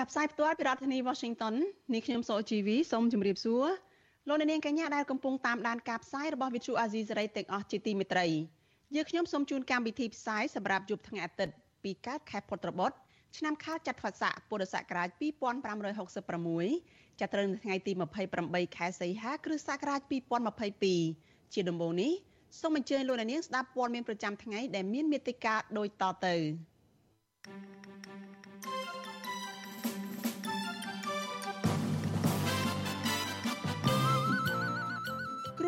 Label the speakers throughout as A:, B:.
A: ចាប់ផ្សាយផ្ទាល់ពីរដ្ឋធានី Washington នេះខ្ញុំសោជីវីសូមជម្រាបសួរលោកអ្នកនាងកញ្ញាដែលកំពុងតាមដានការផ្សាយរបស់ Vuthu Azizi Serai ទាំងអស់ជាទីមេត្រីយើខ្ញុំសូមជូនកម្មវិធីផ្សាយសម្រាប់យប់ថ្ងៃអាទិត្យពីកើតខែពុត្របុត្រឆ្នាំខាលចត្វាស័កពុរសករាជ2566ចាប់ត្រូវនៅថ្ងៃទី28ខែសីហាគ្រិស្តសករាជ2022ជាដំបូងនេះសូមអញ្ជើញលោកអ្នកនាងស្ដាប់ព័ត៌មានប្រចាំថ្ងៃដែលមានមេត្តាដូចតទៅគ្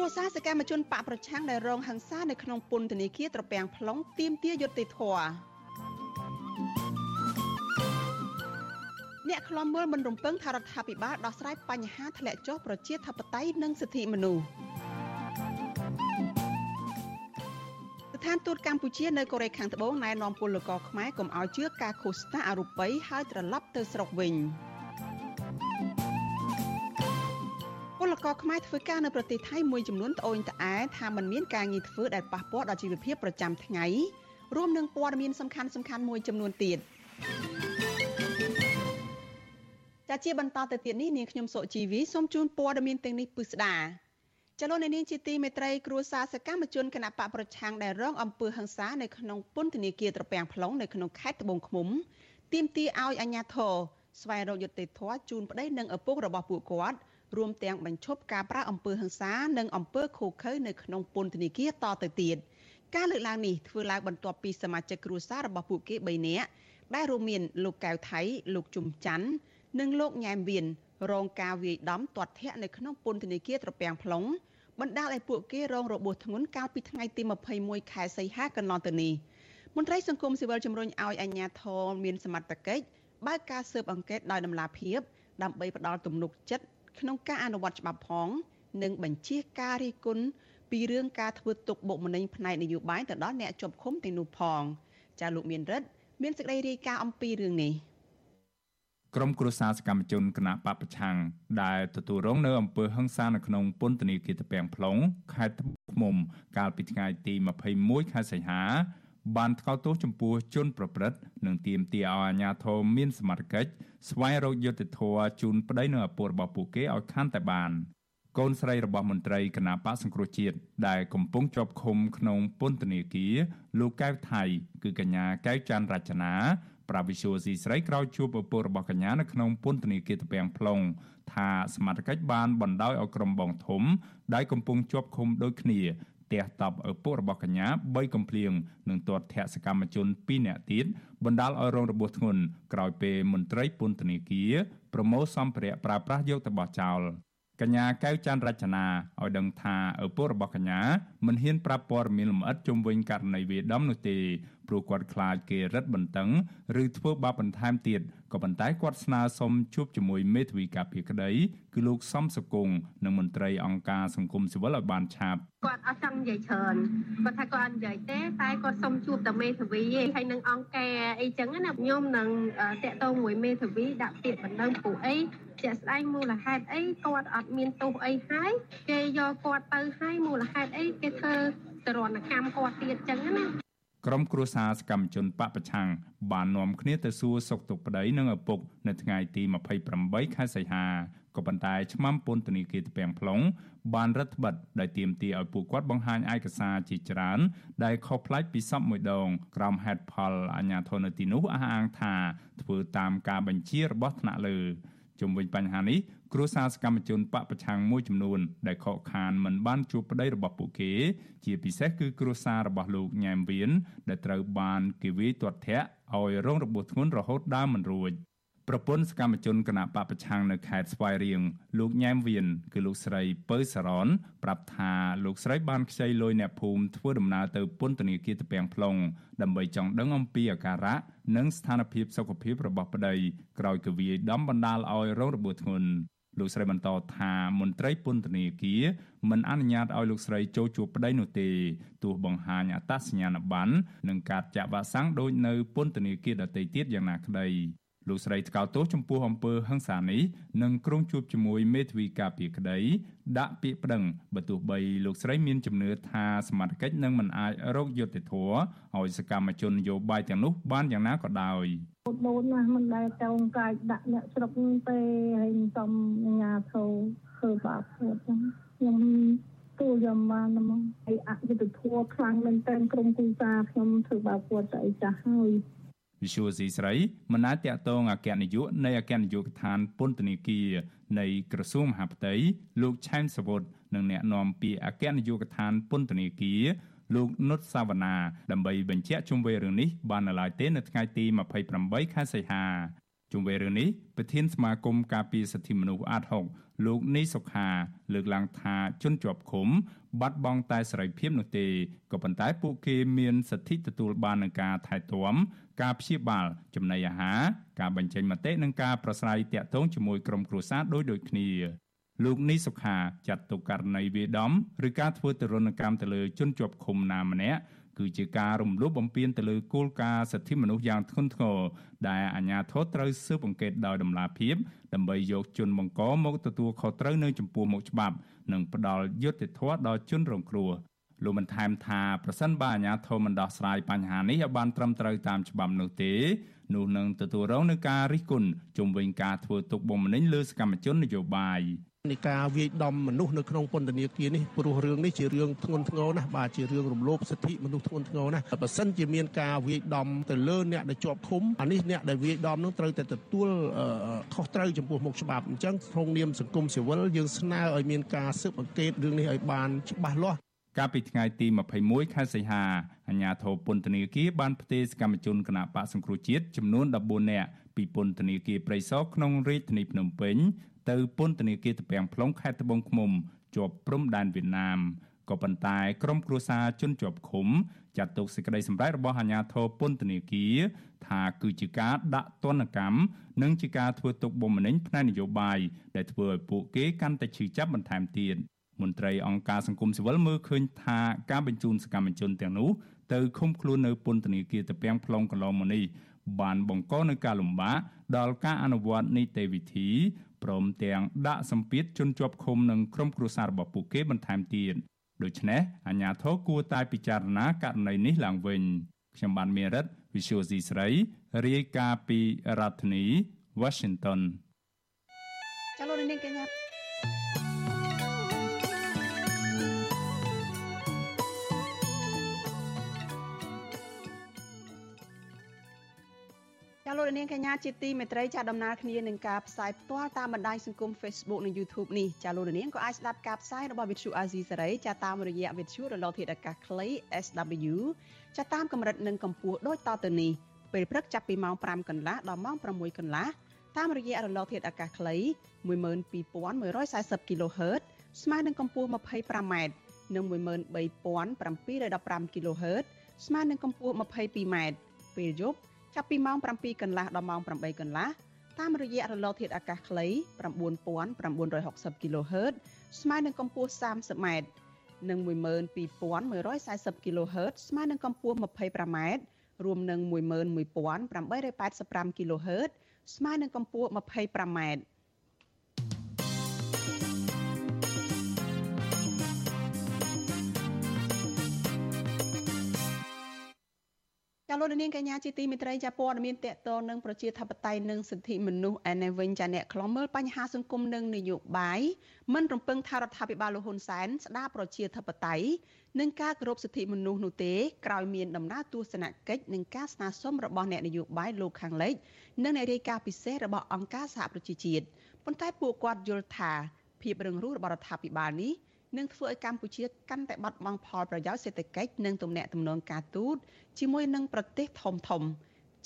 A: រួសារសកម្មជនបកប្រឆាំងដែលរងហិង្សានៅក្នុងពន្ធនាគារត្រពាំង plong ទាមទារយុត្តិធម៌អ្នកខ្លំមើលមិនរំពឹងថារដ្ឋាភិបាលដោះស្រាយបញ្ហាធ្លាក់ចុះប្រជាធិបតេយ្យនិងសិទ្ធិមនុស្សស្ថានទូតកម្ពុជានៅកូរ៉េខាងត្បូងណែនាំពលករខ្មែរកុំឲ្យជឿការឃោសនាអរូបីហើយត្រឡប់ទៅស្រុកវិញ ពលករខ្មែរធ្វើការនៅប្រទេសថៃមួយចំនួនត្អូញត្អែថាมันមានការងារធ្វើដែលប៉ះពាល់ដល់ជីវភាពប្រចាំថ្ងៃរួមនឹងព័ត៌មានសំខាន់ៗមួយចំនួនទៀតចាជាបន្តទៅទៀតនេះនាងខ្ញុំសុជីវីសូមជូនព័ត៌មានទាំងនេះពិស្ដាចលនានាងជាទីមេត្រីគ្រួសារសកម្មជនគណៈបកប្រឆាំងដែលរងអំពើហិង្សានៅក្នុងពន្ធនាគារត្រពាំង plong នៅក្នុងខេត្តត្បូងឃ្មុំទាមទារឲ្យអាជ្ញាធរស្វែងរកយុត្តិធម៌ជូនប្តីនិងឪពុករបស់ពួកគាត់ រួមទាំងបញ្ឈប់ការប្រាអំពើហិង្សានិងអំពើឃោឃៅនៅក្នុងពន្ធនាគារតទៅទៀតការលើកឡើងនេះធ្វើឡើងបន្ទាប់ពីសមាជិកគ្រួសាររបស់ពួកគេ3នាក់ដែលរួមមានលោកកៅថៃលោកជុំច័ន្ទនិងលោកញ៉ែមវៀនរងការវាយដំទាត់ធាក់នៅក្នុងពន្ធនាគារត្រពាំង plong បណ្ដាលឲ្យពួកគេរងរបួសធ្ងន់កាលពីថ្ងៃទី21ខែសីហាកន្លងទៅនេះមន្ត្រីសង្គមស៊ីវិលជំរុញឲ្យអាជ្ញាធរមានសមត្ថកិច្ចបើកការស៊ើបអង្កេតដោយដំណាភាពដើម្បីផ្ដល់ទំនុកចិត្ត ក្នុងការអនុវត្តច្បាប់ផង និងបញ្ជាការរិះគន់ពីរឿងការធ្វើទុកបុកម្នេញផ្នែកនយោបាយទៅដល់អ្នកជាប់ឃុំទាំងនោះផងចាលោកមានរិទ្ធមានសេចក្តីរាយការណ៍អំពីរឿងនេះ
B: ក្រុមគ្រួសារសកម្មជនគណៈបពប្រឆាំងដែលទទួលរងនៅអំពើហិង្សានៅក្នុងពន្ធនាគារតពាំង plong ខេត្តត្បូងឃ្មុំ កាលពីថ្ងៃទី21ខែសីហា បានថ្កោលទោសចំពោះជនប្រព្រឹត្តនិងទាមទារឲ្យអាជ្ញាធរមានសមត្ថកិច្ចស្វែងរកយុត្តិធម៌ជូនប្តីនិងឪពុករបស់ពួកគេឲ្យកាន់តែបានកូនស្រីរបស់មន្ត្រីគណៈបកសង្គ្រោះជាតិដែលកំពុងជាប់ឃុំក្នុងពន្ធនាគារលោកកែវថៃ គឺកញ្ញាកែវច័ន្ទរចនាប្រាវិសុយស៊ីស្រីក្រោយជួបឪពុករបស់កញ្ញានៅក្នុងពន្ធនាគារតពាំង plong ថាសមត្ថកិច្ចបានបណ្ដោយឲ្យក្រុមបងធំដែលកំពុងជាប់ឃុំដូចគ្នា ទះតប់ឪពុករបស់កញ្ញា3កំភ្លៀងនិងទាត់ធាក់សកម្មជន2នាក់ទៀតបណ្ដាលឲ្យរងរបួសធ្ងន់ក្រោយពេលមន្ត្រីពន្ធនាគារប្រមូលសម្ភារៈប្រើប្រាស់យកទៅបោះចោល កញ្ញាកៅច័ន្ទរចនាឲ្យដឹងថាឪពុករបស់កញ្ញាមិនហ៊ានប្រាប់ព័ត៌មានលម្អិតជុំវិញករណីវាដំនោះទេព្រោះគាត់ខ្លាចគេរឹតបន្តឹងឬធ្វើបាបបន្ថែមទៀតក៏ប៉ុន្តែគាត់ស្នើសុំជួបជាមួយមេធាវីការពារក្តីគឺលោកសំសកុងនិងមន្ត្រីអង្គការសង្គមស៊ីវិលឲ្យបានឆាប់
C: គាត់អត់ចង់និយាយច្រើនគាត់ថាគាត់អត់និយាយទេតែគាត់សុំជួបតែមេធាវីហើយនឹងអង្គការអីចឹងណាខ្ញុំនឹងតាក់ទងមួយមេធាវីដាក់ពាក្យបណ្ដឹងពួកអី ជាក់ស្ដែងមូលហេតុអីគាត់អត់មានទោសអីហើយគេយកគាត់ទៅហើយមូលហេតុអីគេធ្វើទរណកម្មគាត់ទៀតចឹងណា
B: ក្រុមគ្រួសារសកម្មជនបពប្រឆាំងបាននាំគ្នាទៅសួរសុខទុក្ខប្តីនិងឪពុកនៅថ្ងៃទី28ខែសីហាក៏ប៉ុន្តែឆ្មាំពន្ធនាគារតពាំង plong បានរដ្ឋបិទដោយទាមទារឲ្យពួកគាត់បង្ហាញឯកសារជាច្រើន ដែលខុសប្លែកពីសពមួយដងក្រោមហេតុផលអាជ្ញាធរនៅទីនោះអះអាងថាធ្វើតាមការបញ្ជារបស់ថ្នាក់លើ ជុំវិញបញ្ហានេះគ្រួសារសកម្មជនបកប្រឆាំងមួយចំនួន ដែលខកខានមិនបានជួបប្តីរបស់ពួកគេ ជាពិសេសគឺគ្រួសាររបស់លោកញ៉ែមវៀនដែលត្រូវបានគេវាយទាត់ធាក់ឲ្យរងរបួសធ្ងន់រហូតដើមមិនរួច ប្រពន្ធសកម្មជនគណៈបពប្រឆាំងនៅខេត្តស្វាយរៀងលោកញ៉ែមវៀនគឺលោកស្រីពៅសារ៉នប្រាប់ថាលោកស្រីបានខ្ចីលុយអ្នកភូមិធ្វើដំណើរទៅពន្ធនាគារតពាំង plong ដើម្បីចង់ដឹងអំពីអាការៈនិងស្ថានភាពសុខភាពរបស់ប្តីក្រោយគវាយដំបណ្ដាលឲ្យរងរបួសធ្ងន់លោកស្រីបន្តថាមន្ត្រីពន្ធនាគារមិនអនុញ្ញាតឲ្យលោកស្រីចូលជួបប្តីនោះទេទោះបង្ហាញអត្តសញ្ញាណប័ណ្ណនិងកាតចាក់វ៉ាក់សាំងដោយនៅពន្ធនាគារដទៃទៀតយ៉ាងណាក្តី លោកស្រីថ្កោលទោសចំពោះអំពើហិង្សានេះនិងក្រុងជួបជាមួយមេធាវីការពារក្តីដាក់ពាក្យប្តឹងបើទោះបីលោកស្រីមានជំនឿថាសមត្ថកិច្ចនឹងមិនអាចរកយុត្តិធម៌ឲ្យសកម្មជននយោបាយទាំងនោះបានយ៉ាងណាក៏ដោយ
D: ដូនណាស់មិនដែលចង់កាយដាក់អ្នកស្រុកទេហើយសំញ៉ាធោធ្វើបាបខ្លួនចឹងខ្ញុំទូយកបានមកហើយអយុធធម៌ខ្លាំងមែនទែនក្រុមគូសាខ្ញុំធ្វើបាបគាត់ស្អីចាស់ហើយ
B: វិសុវស៊ីស្រីមិនអាចតាក់ទងអគ្គនាយកនៃអគ្គនាយកដ្ឋានពន្ធនាគារនៃក្រសួងមហាផ្ទៃលោកឆែនសវុតនិងអ្នកនាំពាក្យអគ្គនាយកដ្ឋានពន្ធនាគារលោកនុតសាវណ្ណាដើម្បីបញ្ជាក់ជុំវិញរឿងនេះបាននៅឡើយទេនៅថ្ងៃទី28ខែសីហា ជុំវិញរឿងនេះប្រធានសមាគមការពារសិទ្ធិមនុស្សអាត6លោកនីសុខា លើកឡើងថាជនជាប់ឃុំបាត់បង់តែសេរីភាពនោះទេក៏ប៉ុន្តែពួកគេមានសិទ្ធិទទួលបាននឹងការថែទាំការព្យាបាលចំណីអាហារការបញ្ចេញមតិនិងការប្រស្រ័យទាក់ទងជាមួយក្រុមគ្រួសារដោយដូចគ្នាលោកនីសុខាចាត់ទុកករណីវាដំឬការធ្វើទរណកម្មទៅលើជនជាប់ឃុំណាម្នាក់ គឺជាការរំលោភបំពានទៅលើគោលការណ៍សិទ្ធិមនុស្សយ៉ាងធ្ងន់ធ្ងរដែលអាជ្ញាធរត្រូវស៊ើបអង្កេតដោយតម្លាភាពដើម្បីយកជនបង្កមកទទួលខុសត្រូវនៅចំពោះមុខច្បាប់និងផ្ដល់យុត្តិធម៌ដល់ជនរងគ្រោះលោកបានថែមថាប្រសិនបើអាជ្ញាធរមិនដោះស្រាយបញ្ហានេះឲ្យបានត្រឹមត្រូវតាមច្បាប់នោះទេនោះនឹងទទួលរងនឹងការរិះគន់ជុំវិញការធ្វើទុកបុកម្នេញលើសកម្មជននយោបាយ
E: នៃការវាយដំមនុស្សនៅក្នុងពន្ធនាគារនេះព្រោះរឿងនេះជារឿងធ្ងន់ធ្ងរណាស់បាទជារឿងរំលោភសិទ្ធិមនុស្សធ្ងន់ធ្ងរណាស់បើសិនជាមានការវាយដំទៅលើអ្នកដែលជាប់ឃុំអានេះអ្នកដែលវាយដំនឹងត្រូវតែទទួលខុសត្រូវចំពោះមុខច្បាប់អញ្ចឹងក្នុងនាមសង្គមស៊ីវិលយើងស្នើឲ្យមានការស៊ើបអង្កេតរឿងនេះឲ្យបានច្បាស់លាស់
B: កាលពីថ្ងៃទី21ខែសីហាអាជ្ញាធរពន្ធនាគារបានផ្ទេរសកម្មជនគណបកសង្គ្រោះជាតិចំនួន14នាក់ពីពន្ធនាគារព្រៃសរក្នុងរាជធានីភ្នំពេញ ទៅពន្ធនាគារតាពាំង plong ខេត្តត្បូងឃ្មុំជាប់ព្រំដែនវៀតណាមក៏ប៉ុន្តែក្រុមគ្រួសារជនជាប់ឃុំចាត់ទុកសេចក្តីសម្រេចរបស់អាជ្ញាធរពន្ធនាគារថាគឺជាការដាក់ទណ្ឌកម្មនិងជាការធ្វើទុកបុកម្នេញផ្នែកនយោបាយដែលធ្វើឲ្យពួកគេកាន់តែឈឺចាប់បន្ថែមទៀតមន្ត្រីអង្គការសង្គមស៊ីវិលមើលឃើញថាការបញ្ជូនសកម្មជនទាំងនោះទៅឃុំខ្លួននៅពន្ធនាគារតាពាំង plong កន្លងមកនេះបានបង្កនូវការលំបាកដល់ការអនុវត្តនីតិវិធី ព្រមទាំងដាក់សម្ពាធជនជាប់ឃុំនិងក្រុមគ្រួសាររបស់ពួកគេបន្ថែមទៀតដូច្នេះអាជ្ញាធរគួរតែពិចារណាករណីនេះឡើងវិញខ្ញុំបានមេរិត Visual C ស្រីរាយការណ៍ពីរដ្ឋធានី Washington
A: ចាលោកនាងកញ្ញា ចាលោកនាងកញ្ញាជាទីមេត្រីចាដំណើរគ្នានឹងការផ្សាយផ្ទាល់តាមបណ្ដាញសង្គម Facebook និង YouTube នេះចាលោកនាងក៏អាចស្ដាប់ការផ្សាយរបស់ Vithu Azizi សេរីចាតាមរយៈ Vithu រលកធាតុអាកាសខ្លី SW ចាតាមកម្រិតនិងកម្ពស់ដូចតទៅនេះពេលព្រឹកចាប់ពីម៉ោង5កន្លះដល់ម៉ោង6កន្លះតាមរយៈរលកធាតុអាកាសខ្លី12140 kHz ស្មើនឹងកម្ពស់ 25m និង13715 kHz ស្មើនឹងកម្ពស់ 22m ពេលយប់ ចាប់ពីម៉ោង7កន្លះដល់ម៉ោង8កន្លះតាមរយៈរលកធាតុអាកាសខ្លី9960 kHz ស្មើនឹងកម្ពស់ 30m និង12140 kHz ស្មើនឹងកម្ពស់ 25m រួមនឹង11885 kHz ស្មើនឹងកម្ពស់ 25m ចាលោកនាងកញ្ញាជាទីមេត្រីចាព័ត៌មានតកតនឹងប្រជាធិបតេយ្យនិងសិទ្ធិមនុស្សឯនេះវិញចាអ្នកខ្លំមើលបញ្ហាសង្គមនិងនយោបាយមិនរំពឹងថារដ្ឋាភិបាលលោកហ៊ុនសែនស្ដារប្រជាធិបតេយ្យនិងការគោរពសិទ្ធិមនុស្សនោះទេក្រោយមានដំណើរទស្សនកិច្ចនិងការស្នើសុំរបស់អ្នកនយោបាយលោកខាងលិចនិងអ្នករាយការណ៍ពិសេសរបស់អង្គការសហប្រជាជាតិប៉ុន្តែពួកគាត់យល់ថាភាពរឹងរូសរបស់រដ្ឋាភិបាលនេះ នឹងធ្វើឲ្យកម្ពុជាកាន់តែបាត់បង់ផលប្រយោជន៍សេដ្ឋកិច្ចនិងទំនាក់ទំនងការទូតជាមួយនឹងប្រទេសធំធំ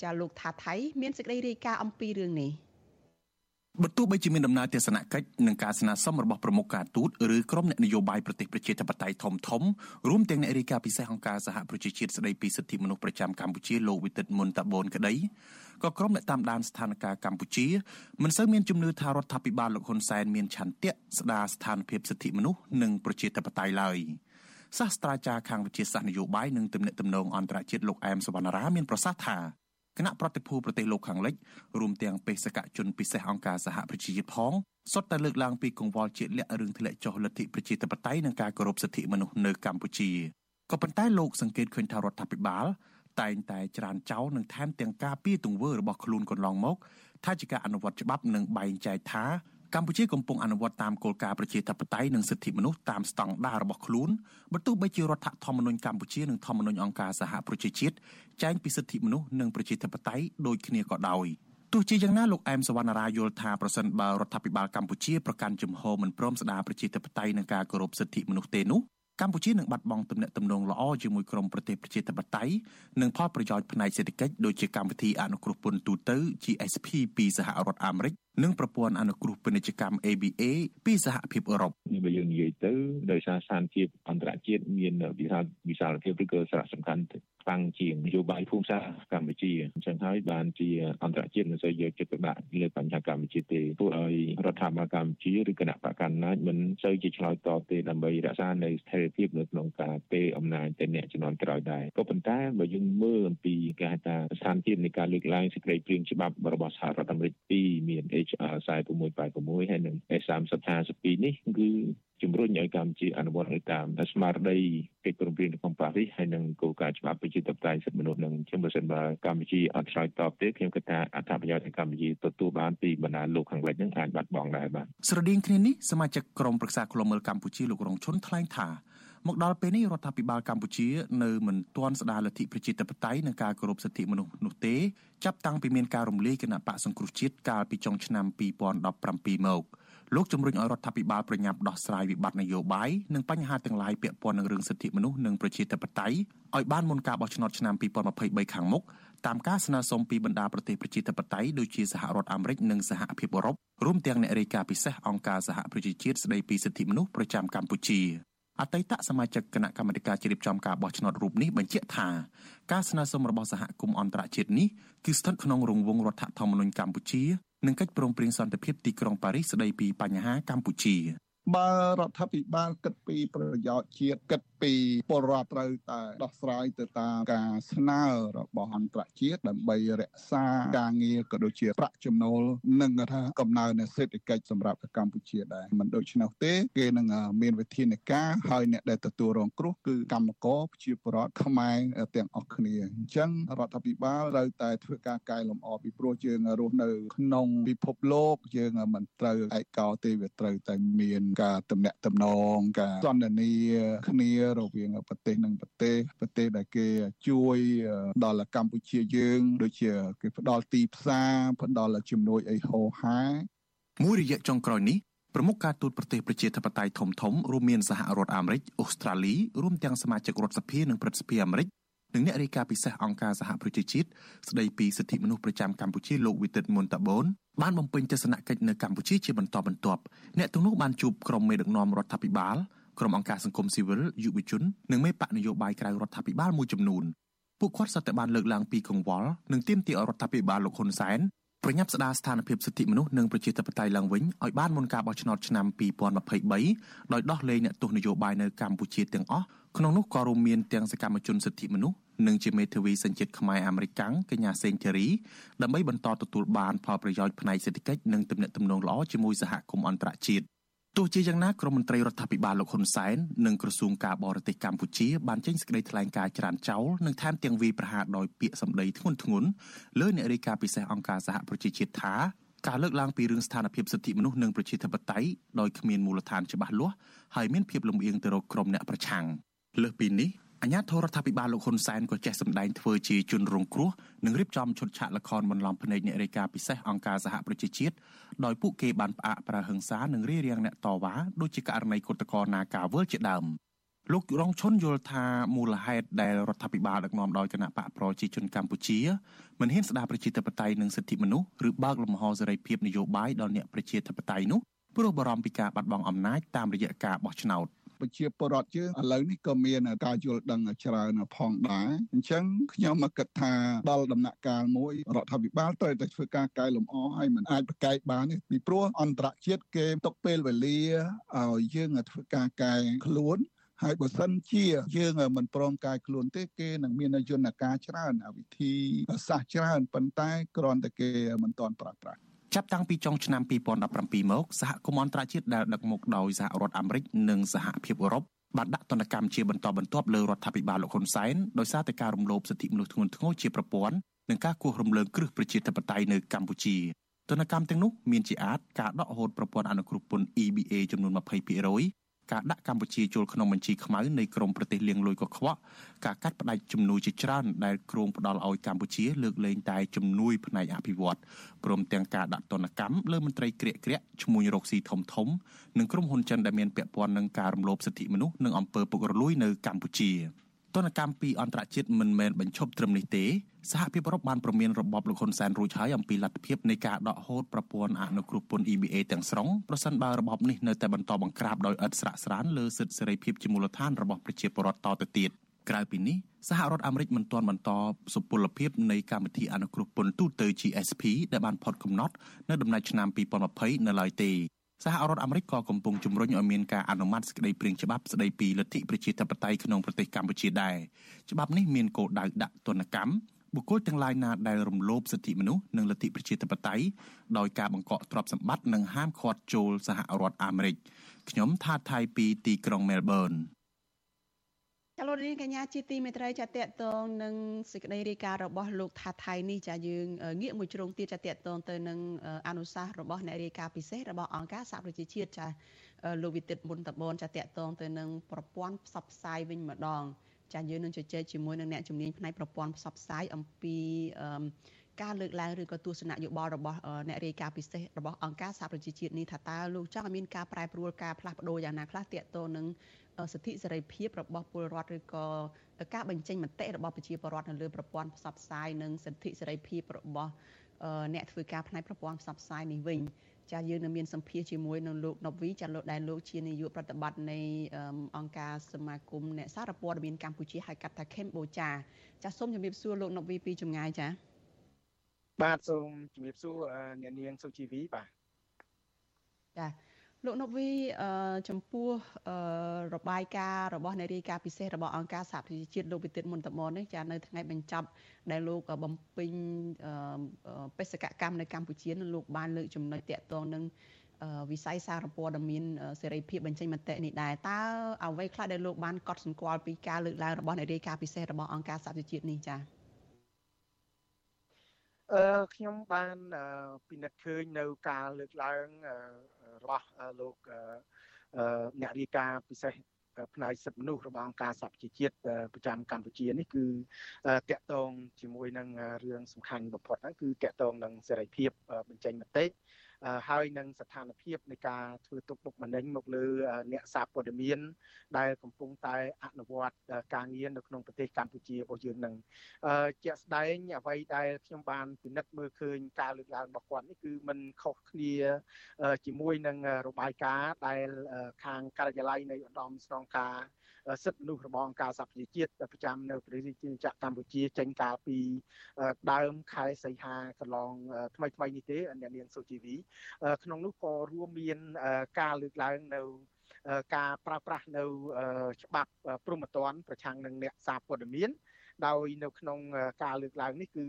A: ចាលោកថាថៃមានសេចក្តីរាយការណ៍អំពីរឿងនេះ
F: បើទោះបីជាមានដំណើរទស្សនកិច្ចនិងការស្នើសុំរបស់ប្រមុខការទូតឬក្រុមអ្នកនយោបាយប្រទេសប្រជាធិបតេយ្យធំធំរួមទាំងអ្នករាយការណ៍ពិសេសអង្គការសហប្រជាជាតិស្តីពីសិទ្ធិមនុស្សប្រចាំកម្ពុជាលោកវិទិតមុនតាបូនក្តីក៏ក្រុមអ្នកតាមដានស្ថានភាពកម្ពុជាមិនសូវមានជំនឿថារដ្ឋាភិបាលលោកហ៊ុនសែនមានឆន្ទៈស្ដារស្ថានភាពសិទ្ធិមនុស្សនិងប្រជាធិបតេយ្យឡើយសាស្ត្រាចារ្យខាងវិទ្យាសាស្ត្រនយោបាយនិងទំនាក់ទំនងអន្តរជាតិលោកអែមសវណ្ណារាមានប្រសាសន៍ថា គណៈប្រតិភូប្រទេសលោកខាងលិចរួមទាំងបេសកជនពិសេសអង្គការសហប្រជាជាតិផងសុទ្ធតែលើកឡើងពីកង្វល់ជាលក្ខរឿងធ្លាក់ចុះលទ្ធិប្រជាធិបតេយ្យនិងការគោរពសិទ្ធិមនុស្សនៅកម្ពុជាក៏ប៉ុន្តែលោកសង្កេតឃើញថារដ្ឋាភិបាលតែងតែច្រានចោលនិងថែមទាំងការពីទង្វើរបស់ខ្លួនកន្លងមក ថាជាការអនុវត្តច្បាប់និងបែងចែកថា កម្ពុជាកំពុងអនុវត្តតាមគោលការណ៍ប្រជាធិបតេយ្យនិងសិទ្ធិមនុស្សតាមស្តង់ដាររបស់ខ្លួនបើទោះបីជារដ្ឋធម្មនុញ្ញកម្ពុជានិងធម្មនុញ្ញអង្គការសហប្រជាជាតិចែងពីសិទ្ធិមនុស្សនិងប្រជាធិបតេយ្យដូចគ្នាក៏ដោយទោះជាយ៉ាងណាលោកអែមសវណ្ណារាយល់ថាប្រសិនបើរដ្ឋាភិបាលកម្ពុជាប្រកាន់ជំហរមិនព្រមស្ដារប្រជាធិបតេយ្យនិងការគោរពសិទ្ធិមនុស្សទេនោះកម្ពុជានឹងបាត់បង់ទំនាក់ទំនងល្អជាមួយក្រុមប្រទេសប្រជាធិបតេយ្យនិងផលប្រយោជន៍ផ្នែកសេដ្ឋកិច្ចដូចជាកម្មវិធីអនុគ្រោះពន្ធទូទៅ GSP ពីសហរដ្ឋអាមេរិក និងប្រព័ន្ធអនុគ្រោះពាណិជ្ជកម្ម ABA ពីសហភាពអឺរ៉ុប
G: បើយើងនិយាយទៅដោយសារស្ថានភាពអន្តរជាតិមានវិសាលវិសាលភាពឬក៏សារៈសំខាន់ខ្លាំងជាងនយោបាយភូមិសាស្ត្រកម្ពុជាអញ្ចឹងហើយបានជាអន្តរជាតិមិនសូវយកចិត្តទុកដាក់លើបញ្ហាកម្ពុជាទេធ្វើឲ្យរដ្ឋាភិបាលកម្ពុជាឬគណៈបកកណ្ដាលមិនសូវជាឆ្លើយតបទេដើម្បីរក្សានៅស្ថិរភាពនៅក្នុងការពេលអំណាចទៅអ្នកជំនាន់ក្រោយដែរក៏ប៉ុន្តែបើយើងមើលអំពីគេហៅថាស្ថានភាពនៃការលើកឡើងសេចក្តីព្រាងច្បាប់របស់សហរដ្ឋអាមេរិកពីមាន HR 4686ហើយនិង S3052 នេះគឺជំរុញឲ្យកម្ពុជាអនុវត្តទៅតាមស្មារតីកិច្ចព្រមព្រៀងក្នុងប៉ារីសហើយនិងគោលការណ៍ច្បាប់ប្រជាធិបតេយ្យសិទ្ធិមនុស្សនឹងជាបើសិនបើកម្ពុជាអត់ឆ្លើយតបទេខ្ញុំគិតថាអត្ថប្រយោជន៍នៃកម្ពុជាទទួលបានពីបណ្ដាលោកខាងលិចនឹងអាចបាត់បង់ដែរបាទ
F: ស្រដៀងគ្នានេះសមាជិកក្រុមប្រឹក្សាឃ្លាំមើលកម្ពុជាលោករងឈុនថ្លែងថា មកដល់ពេលនេះរដ្ឋាភិបាលកម្ពុជានៅមិនទាន់ស្ដារលទ្ធិប្រជាធិបតេយ្យនិងការគោរពសិទ្ធិមនុស្សនោះទេចាប់តាំងពីមានការរំលាយគណៈបកសង្គ្រោះជាតិកាលពីចុងឆ្នាំ2017មកលោកជំរុញឲ្យរដ្ឋាភិបាលប្រញាប់ដោះស្រាយវិបត្តិនយោបាយនិងបញ្ហាទាំងឡាយពាក់ព័ន្ធនឹងរឿងសិទ្ធិមនុស្សនិងប្រជាធិបតេយ្យឲ្យបានមុនការបោះឆ្នោតឆ្នាំ2023ខាងមុខតាមការស្នើសុំពីបណ្ដាប្រទេសប្រជាធិបតេយ្យដូចជាសហរដ្ឋអាមេរិកនិងសហភាពអឺរ៉ុបរួមទាំងអ្នករាយការណ៍ពិសេសអង្គការសហប្រជាជាតិស្ដីពីសិទ្ធិមនុស្សប្រចាំកម្ពុជា អតីតសមាជិកគណៈកម្មាធិការជ្រៀបចំការបោះឆ្នោតរូបនេះបញ្ជាក់ថាការស្នើសុំរបស់សហគមន៍អន្តរជាតិនេះគឺស្ថិតក្នុងរង្វង់រដ្ឋធម្មនុញ្ញកម្ពុជានិងកិច្ចព្រមព្រៀងសន្តិភាពទីក្រុងប៉ារីសស្តីពីបញ្ហាកម្ពុជា
H: បើរដ្ឋាភិបាលគិតពីប្រយោជន៍ជាតិគិតពីពលរដ្ឋត្រូវតែដោះស្រាយទៅតាមការស្នើរបស់អន្តរជាតិដើម្បីរក្សាការងារក៏ដូចជាប្រាក់ចំណូលនិងថាកំណើនសេដ្ឋកិច្ចសម្រាប់កម្ពុជាដែរមិនដូច្នោះទេគេនឹងមានវិធានការហើយអ្នកដែលទទួលរងគ្រោះគឺកម្មករប្រជាពលរដ្ឋខ្មែរទាំងអស់គ្នាអញ្ចឹងរដ្ឋាភិបាលត្រូវតែធ្វើការកែលម្អពីព្រោះយើងរស់នៅក្នុងពិភពលោកយើងមិនត្រូវឯកោទេវាត្រូវតែមានការតំណាក់តំណងការសន្ទនាគ្នារវាងប្រទេសនិងប្រទេសប្រទេសដែលគេជួយដល់កម្ពុជាយើង ដូចជាគេផ្ដល់ទីផ្សារផ្ដល់ជំនួយអីហោហា
F: មួយរយៈចុងក្រោយនេះប្រមុខការទូតប្រទេសប្រជាធិបតេយ្យធំធំរួមមានសហរដ្ឋអាមេរិកអូស្ត្រាលីរួមទាំងសមាជិករដ្ឋសភានិងព្រឹទ្ធសភាអាមេរិកនិងអ្នករាយការណ៍ពិសេសអង្គការសហប្រជាជាតិស្ដីពីសិទ្ធិមនុស្សប្រចាំកម្ពុជាលោកវិទិតមុនតាបូនបានបំពេញទស្សនកិច្ចនៅកម្ពុជាជាបន្តបន្ទាប់អ្នកទាំងនោះបានជួបក្រុមមេដឹកនាំរដ្ឋាភិបាល ក្រុមអង្គការសង្គមស៊ីវិលយុវជននិងមេបកនយោបាយក្រៅរដ្ឋាភិបាលមួយចំនួនពួកគាត់សុទ្ធតែបានលើកឡើងពីកង្វល់និងទាមទារឲ្យរដ្ឋាភិបាលលោកហ៊ុនសែនប្រញាប់ស្ដារស្ថានភាពសិទ្ធិមនុស្សនិងប្រជាធិបតេយ្យឡើងវិញឲ្យបានមុនការបោះឆ្នោតឆ្នាំ2023ដោយដោះលែងអ្នកទោសនយោបាយនៅកម្ពុជាទាំងអស់ក្នុងនោះក៏រួមមានទាំងសកម្មជនសិទ្ធិមនុស្សនិងជាមេធាវីសញ្ជាតិខ្មែរអាមេរិកាំងកញ្ញាសេងធីរីដើម្បីបន្តទទួលបានផលប្រយោជន៍ផ្នែកសេដ្ឋកិច្ចនិងទំនាក់ទំនងល្អជាមួយសហគមន៍អន្តរជាតិ ទោះជាយ៉ាងណាក្រមមន្ត្រីរដ្ឋាភិបាលលោកហ៊ុនសែននិងក្រសួងការបរទេសកម្ពុជាបានចេញសេចក្តីថ្លែងការណ៍ច្រានចោលនិងថែមទាំងវាយប្រហារដោយពាក្យសម្ដីធ្ងន់ធ្ងរលើអ្នករាយការណ៍ពិសេសអង្គការសហប្រជាជាតិថាការលើកឡើងពីរឿងស្ថានភាពសិទ្ធិមនុស្សនិងប្រជាធិបតេយ្យដោយគ្មានមូលដ្ឋានច្បាស់លាស់ហើយមានភាពលំអៀងទៅរកក្រុមអ្នកប្រឆាំងលើសពីនេះ អាញាធរដ្ឋាភិបាលលោកហ៊ុនសែនក៏ចេះសម្ដែងធ្វើជាជនរងគ្រោះនិងរៀបចំឈុតឆាកល្ខោនបន្លំភ្នែកអ្នករាយការណ៍ពិសេសអង្គការសហប្រជាជាតិដោយពួកគេបានផ្អាកប្រើហិង្សានិងរារាំងអ្នកតវ៉ាដូចជាករណីគុតកោនាការវល់ជាដើមលោករងឈុនយល់ថាមូលហេតុដែលរដ្ឋាភិបាលដឹកនាំដោយគណៈបកប្រជាជនកម្ពុជាមិនហ៊ានស្ដារប្រជាធិបតេយ្យនិងសិទ្ធិមនុស្សឬបើកលំហសេរីភាពនយោបាយដល់អ្នកប្រជាធិបតេយ្យនោះព្រោះបារម្ភពីការបាត់បង់អំណាចតាមរយៈការបោះឆ្នោត
H: ប្រជាពលរដ្ឋយើងឥឡូវនេះក៏មានការយល់ដឹងច្រើនផងដែរអញ្ចឹងខ្ញុំមកគិតថាដល់ដំណាក់កាលមួយរដ្ឋាភិបាលត្រូវតែធ្វើការកែលម្អឲ្យมันអាចប្រកែកបាននេះពីព្រោះអន្តរជាតិគេຕົកពេលវេលាឲ្យយើងធ្វើការកែខ្លួនហើយបើសិនជាយើងមិនព្រមកាយខ្លួនទេគេនឹងមានយន្តការច្រើនវិធីសាស្ត្រច្រើនប៉ុន្តែគ្រាន់តែគេមិនទាន់ប្រើប្រាស់
F: ចាប់តាំងពីចុងឆ្នាំ2017មកសហគមន៍អន្តរជាតិដែលដឹកមកដោយសហរដ្ឋអាមេរិកនិងសហភាពអឺរ៉ុបបានដាក់ទណ្ឌកម្មជាបន្តបន្ទាប់លើរដ្ឋាភិបាលលោកហ៊ុនសែនដោយសារតែការរំលោភសិទ្ធិមនុស្សធ្ងន់ធ្ងរជាប្រព័ន្ធនិងការគោះរំលើងគ្រឹះប្រជាធិបតេយ្យនៅកម្ពុជាទណ្ឌកម្មទាំងនោះមានជាអាចការដកហូតប្រព័ន្ធអនុគ្រោះពន្ធ EBA ចំនួន20% ការដាក់កម្ពុជាចូលក្នុងបញ្ជីខ្មៅនៃក្រមប្រទេសលៀងលួយកខ្វក់ការកាត់ផ្តាច់ជំនួយជាច្រើនដែលគ្រោងផ្ដល់ឲ្យកម្ពុជាលើកលែងតែជំនួយផ្នែកអភិវឌ្ឍព្រមទាំងការដាក់ទណ្ឌកម្មលើមន្ត្រីក្រាកក្រាក់ឈ្មួញរកស៊ីធំធំនិងក្រុមហ៊ុនចិនដែលមានពាក់ព័ន្ធនឹងការរំលោភសិទ្ធិមនុស្សនិងអំពើពុករលួយនៅកម្ពុជា ទណ្ឌកម្មពីអន្តរជាតិមិនមែនបញ្ឈប់ត្រឹមនេះទេសហភាពអឺរ៉ុបបានប្រមានរបបលោកហ៊ុនសែនរួចហើយអំពីលទ្ធភាពនៃការដកហូតប្រព័ន្ធអនុគ្រោះពន្ធ EBA ទាំងស្រុងប្រសិនបើរបបនេះនៅតែបន្តបង្ក្រាបដោយឥតស្រាកស្រានលើសិទ្ធិសេរីភាពជាមូលដ្ឋានរបស់ប្រជាពលរដ្ឋតទៅទៀតក្រៅពីនេះសហរដ្ឋអាមេរិកមិនទាន់បន្តសុពលភាពនៃកម្មវិធីអនុគ្រោះពន្ធទូទៅ GSP ដែលបានផុតកំណត់នៅដំណាច់ឆ្នាំ2020នៅឡើយទេ សហរដ្ឋអាមេរិកក៏កំពុងជំរុញឲ្យមានការអនុម័តសេចក្តីព្រាងច្បាប់ស្តីពីលទ្ធិប្រជាធិបតេយ្យក្នុងប្រទេសកម្ពុជាដែរច្បាប់នេះមានគោលដៅដាក់ទណ្ឌកម្មបុគ្គលទាំងឡាយណាដែលរំលោភសិទ្ធិមនុស្សនិងលទ្ធិប្រជាធិបតេយ្យដោយការបង្កក់ទ្រព្យសម្បត្តិនិងហាមឃាត់ចូលសហរដ្ឋអាមេរិកខ្ញុំថាថៃពីទីក្រុងមែលប៊ន
A: ចលនាកញ្ញាជាទីមេត្រីចាតតងនឹងសេចក្តីរាយការណ៍របស់លោកថាថៃនេះចាយើងងាកមួយជ្រុងទៀតចាតតងទៅនឹងអនុសាសន៍របស់អ្នករាយការណ៍ពិសេសរបស់អង្គការសហប្រជាជាតិចាលោកវិទិតមុនតបនចាតតងទៅនឹងប្រព័ន្ធផ្សព្វផ្សាយវិញម្ដង ចាយើងនឹងជជែកជាមួយនឹងអ្នកជំនាញផ្នែកប្រព័ន្ធផ្សព្វផ្សាយអំពីការលើកឡើងឬក៏ទស្សនៈយោបល់របស់អ្នករាយការណ៍ពិសេសរបស់អង្គការសហប្រជាជាតិនេះថាតើលោកចង់ឲ្យមានការប្រែប្រួលការផ្លាស់ប្ដូរយ៉ាងណាខ្លះទាក់ទងនឹង សិទ្ធិសេរីភាពរបស់ពលរដ្ឋឬក៏ការបញ្ចេញមតិរបស់ប្រជាពលរដ្ឋនៅលើប្រព័ន្ធផ្សព្វផ្សាយនិងសិទ្ធិសេរីភាពរបស់អ្នកធ្វើការផ្នែកប្រព័ន្ធផ្សព្វផ្សាយនេះវិញចាយើងនឹងមានសម្ភារជាមួយនឹងលោកណូវីចាលោកដែលលោកជានាយកប្រតិបត្តិនៃអង្គការសមាគមអ្នកសារព័ត៌មានកម្ពុជាហៅកាត់ថា Cambodia ចាសូមជម្រាបសួរលោកណូវីពីចម្ងាយចា
I: បាទសូមជម្រាបសួរអ្នកនាងសុជីវីបាទ
A: ចា លោកណូវីចំពោះរបាយការណ៍របស់អ្នករាយការណ៍ពិសេសរបស់អង្គការសហប្រជាជាតិលោកវិទិតមុនតមននេះចានៅថ្ងៃបញ្ចប់ដែលលោកបំពេញបេសកកម្មនៅកម្ពុជានឹងលោកបានលើកចំណុចតាក់ទងនឹងវិស័យសារព័ត៌មានសេរីភាពបញ្ចេញមតិនេះដែរតើអ្វីខ្លះដែលលោកបានកត់សម្គាល់ពីការលើកឡើងរបស់អ្នករាយការណ៍ពិសេសរបស់អង្គការសហប្រជាជាតិនេះចា៎
I: អឺខ្ញុំបានពិនិត្យឃើញនៅការលើកឡើង របស់លោកអ្នករាយការណ៍ពិសេសផ្នែកសិទ្ធិមនុស្សរបស់អង្គការសហប្រជាជាតិប្រចាំកម្ពុជានេះគឺតកតងជាមួយនឹងរឿងសំខាន់បំផុតហ្នឹងគឺតកតងនឹងសេរីភាពបញ្ចេញមតិ ហើយនឹងស្ថានភាពនៃការធ្វើទុកបុកម្នេញមកលើអ្នកសារព័ត៌មាន ដែលកំពុងតែអនុវត្តការងារនៅក្នុងប្រទេសកម្ពុជារបស់យើងនឹងជាក់ស្ដែងអ្វីដែលខ្ញុំបានពិនិត្យមើលឃើញការលើកឡើងរបស់គាត់នេះគឺมันខុសគ្នាជាមួយនឹងរបាយការណ៍ដែលខាងការិយាល័យនៃឧត្តមស្នងការ សិទ្ធិមនុស្សរបស់អង្គការសហប្រជាជាតិប្រចាំនៅប្រទេសជាចក្រកម្ពុជាចេញកាលពីដើមខែសីហាកន្លងថ្មីថ្មីនេះទេអ្នកនាងសុជីវីក្នុងនោះក៏រួមមានការលើកឡើងនៅការប្រើប្រាស់នៅច្បាប់ព្រហ្មទណ្ឌប្រឆាំងនឹងអ្នកសារព័ត៌មានដោយនៅក្នុងការលើកឡើងនេះគឺ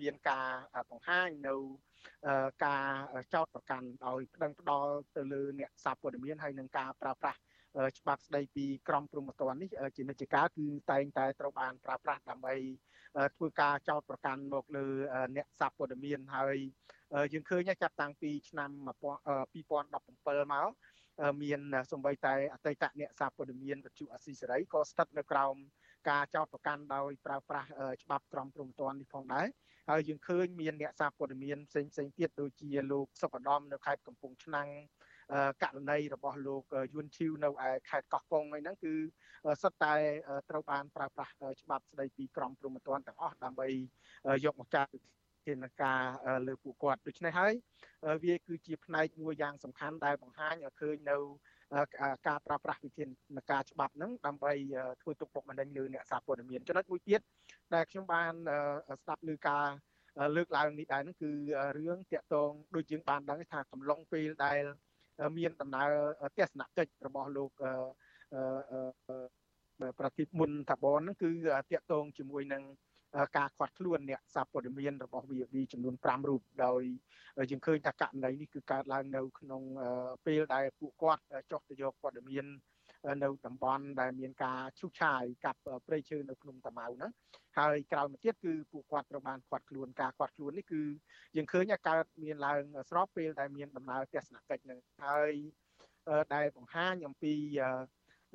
I: មានការបង្ហាញនៅការចោតប្រកាន់ដោយប្តឹងផ្ដាល់ទៅលើអ្នកសារព័ត៌មានហើយនឹងការប្រើប្រាស់ ច្បាប់ស្ដីពីក្រមព្រហ្មទណ្ឌនេះជានិច្ចកាលគឺតែងតែត្រូវបានប្រើប្រាស់ដើម្បីធ្វើការចោតប្រកាន់មកលើអ្នកសារព័ត៌មានហើយយើងឃើញចាប់តាំងពីឆ្នាំ2017មកមានសំបីតែអតីតអ្នកសារព័ត៌មានវិទ្យុអស៊ីសេរីក៏ស្ថិតនៅក្រោមការចោទប្រកាន់ដោយប្រើប្រាស់ច្បាប់ក្រមព្រហ្មទណ្ឌនេះផងដែរហើយយើងឃើញមានអ្នកសារព័ត៌មានផ្សេងផ្សេងទៀតដូចជាលោកសុកឧត្តមនៅខេត្តកំពង់ឆ្នាំង ករណីរបស់លោកយួនឈីវនៅឯខេត្តកោះកុងហ្នឹងគឺសុទ្ធតែត្រូវបានប្រើប្រាស់ច្បាប់ស្ដីពីក្រមព្រហ្មទណ្ឌទាំងអស់ដើម្បីយកមកចាត់ធានការលើពួកគាត់ដូច្នេះហើយវាគឺជាផ្នែកមួយយ៉ាងសំខាន់ដែលបង្ហាញឲ្យឃើញនៅការប្រើប្រាស់វិធានការច្បាប់ហ្នឹងដើម្បីធ្វើទុកបុកម្នេញលើអ្នកសារព័ត៌មានចំណុចមួយទៀតដែលខ្ញុំបានស្ដាប់លើការលើកឡើងនេះដែរហ្នឹងគឺរឿងតាក់ទងដូចយើងបានដឹងថាកំឡុងពេលដែល មានដំណើរទស្សនកិច្ចរបស់លោកប្រតិមុនតាបនហ្នឹងគឺតាក់ទងជាមួយនឹងការខាត់ខ្លួនអ្នកសារព័ត៌មានរបស់ VV ចំនួន5រូបដោយយើងឃើញថាករណីនេះគឺកើតឡើងនៅក្នុងពេលដែលពួកគាត់ចុះទៅយកព័ត៌មាន នៅតំបន់ដែលមានការឈូសឆាយកាប់ព្រៃឈើនៅភ្នំតាម៉ៅហ្នឹងហើយក្រោយមកទៀតគឺពួកគាត់ត្រូវបានខាត់ខ្លួនការខាត់ខ្លួននេះគឺយើងឃើញថាកើតមានឡើងស្របពេលដែលមានដំណើរទស្សនកិច្ចហ្នឹងហើយដែលបង្ហាញអំពី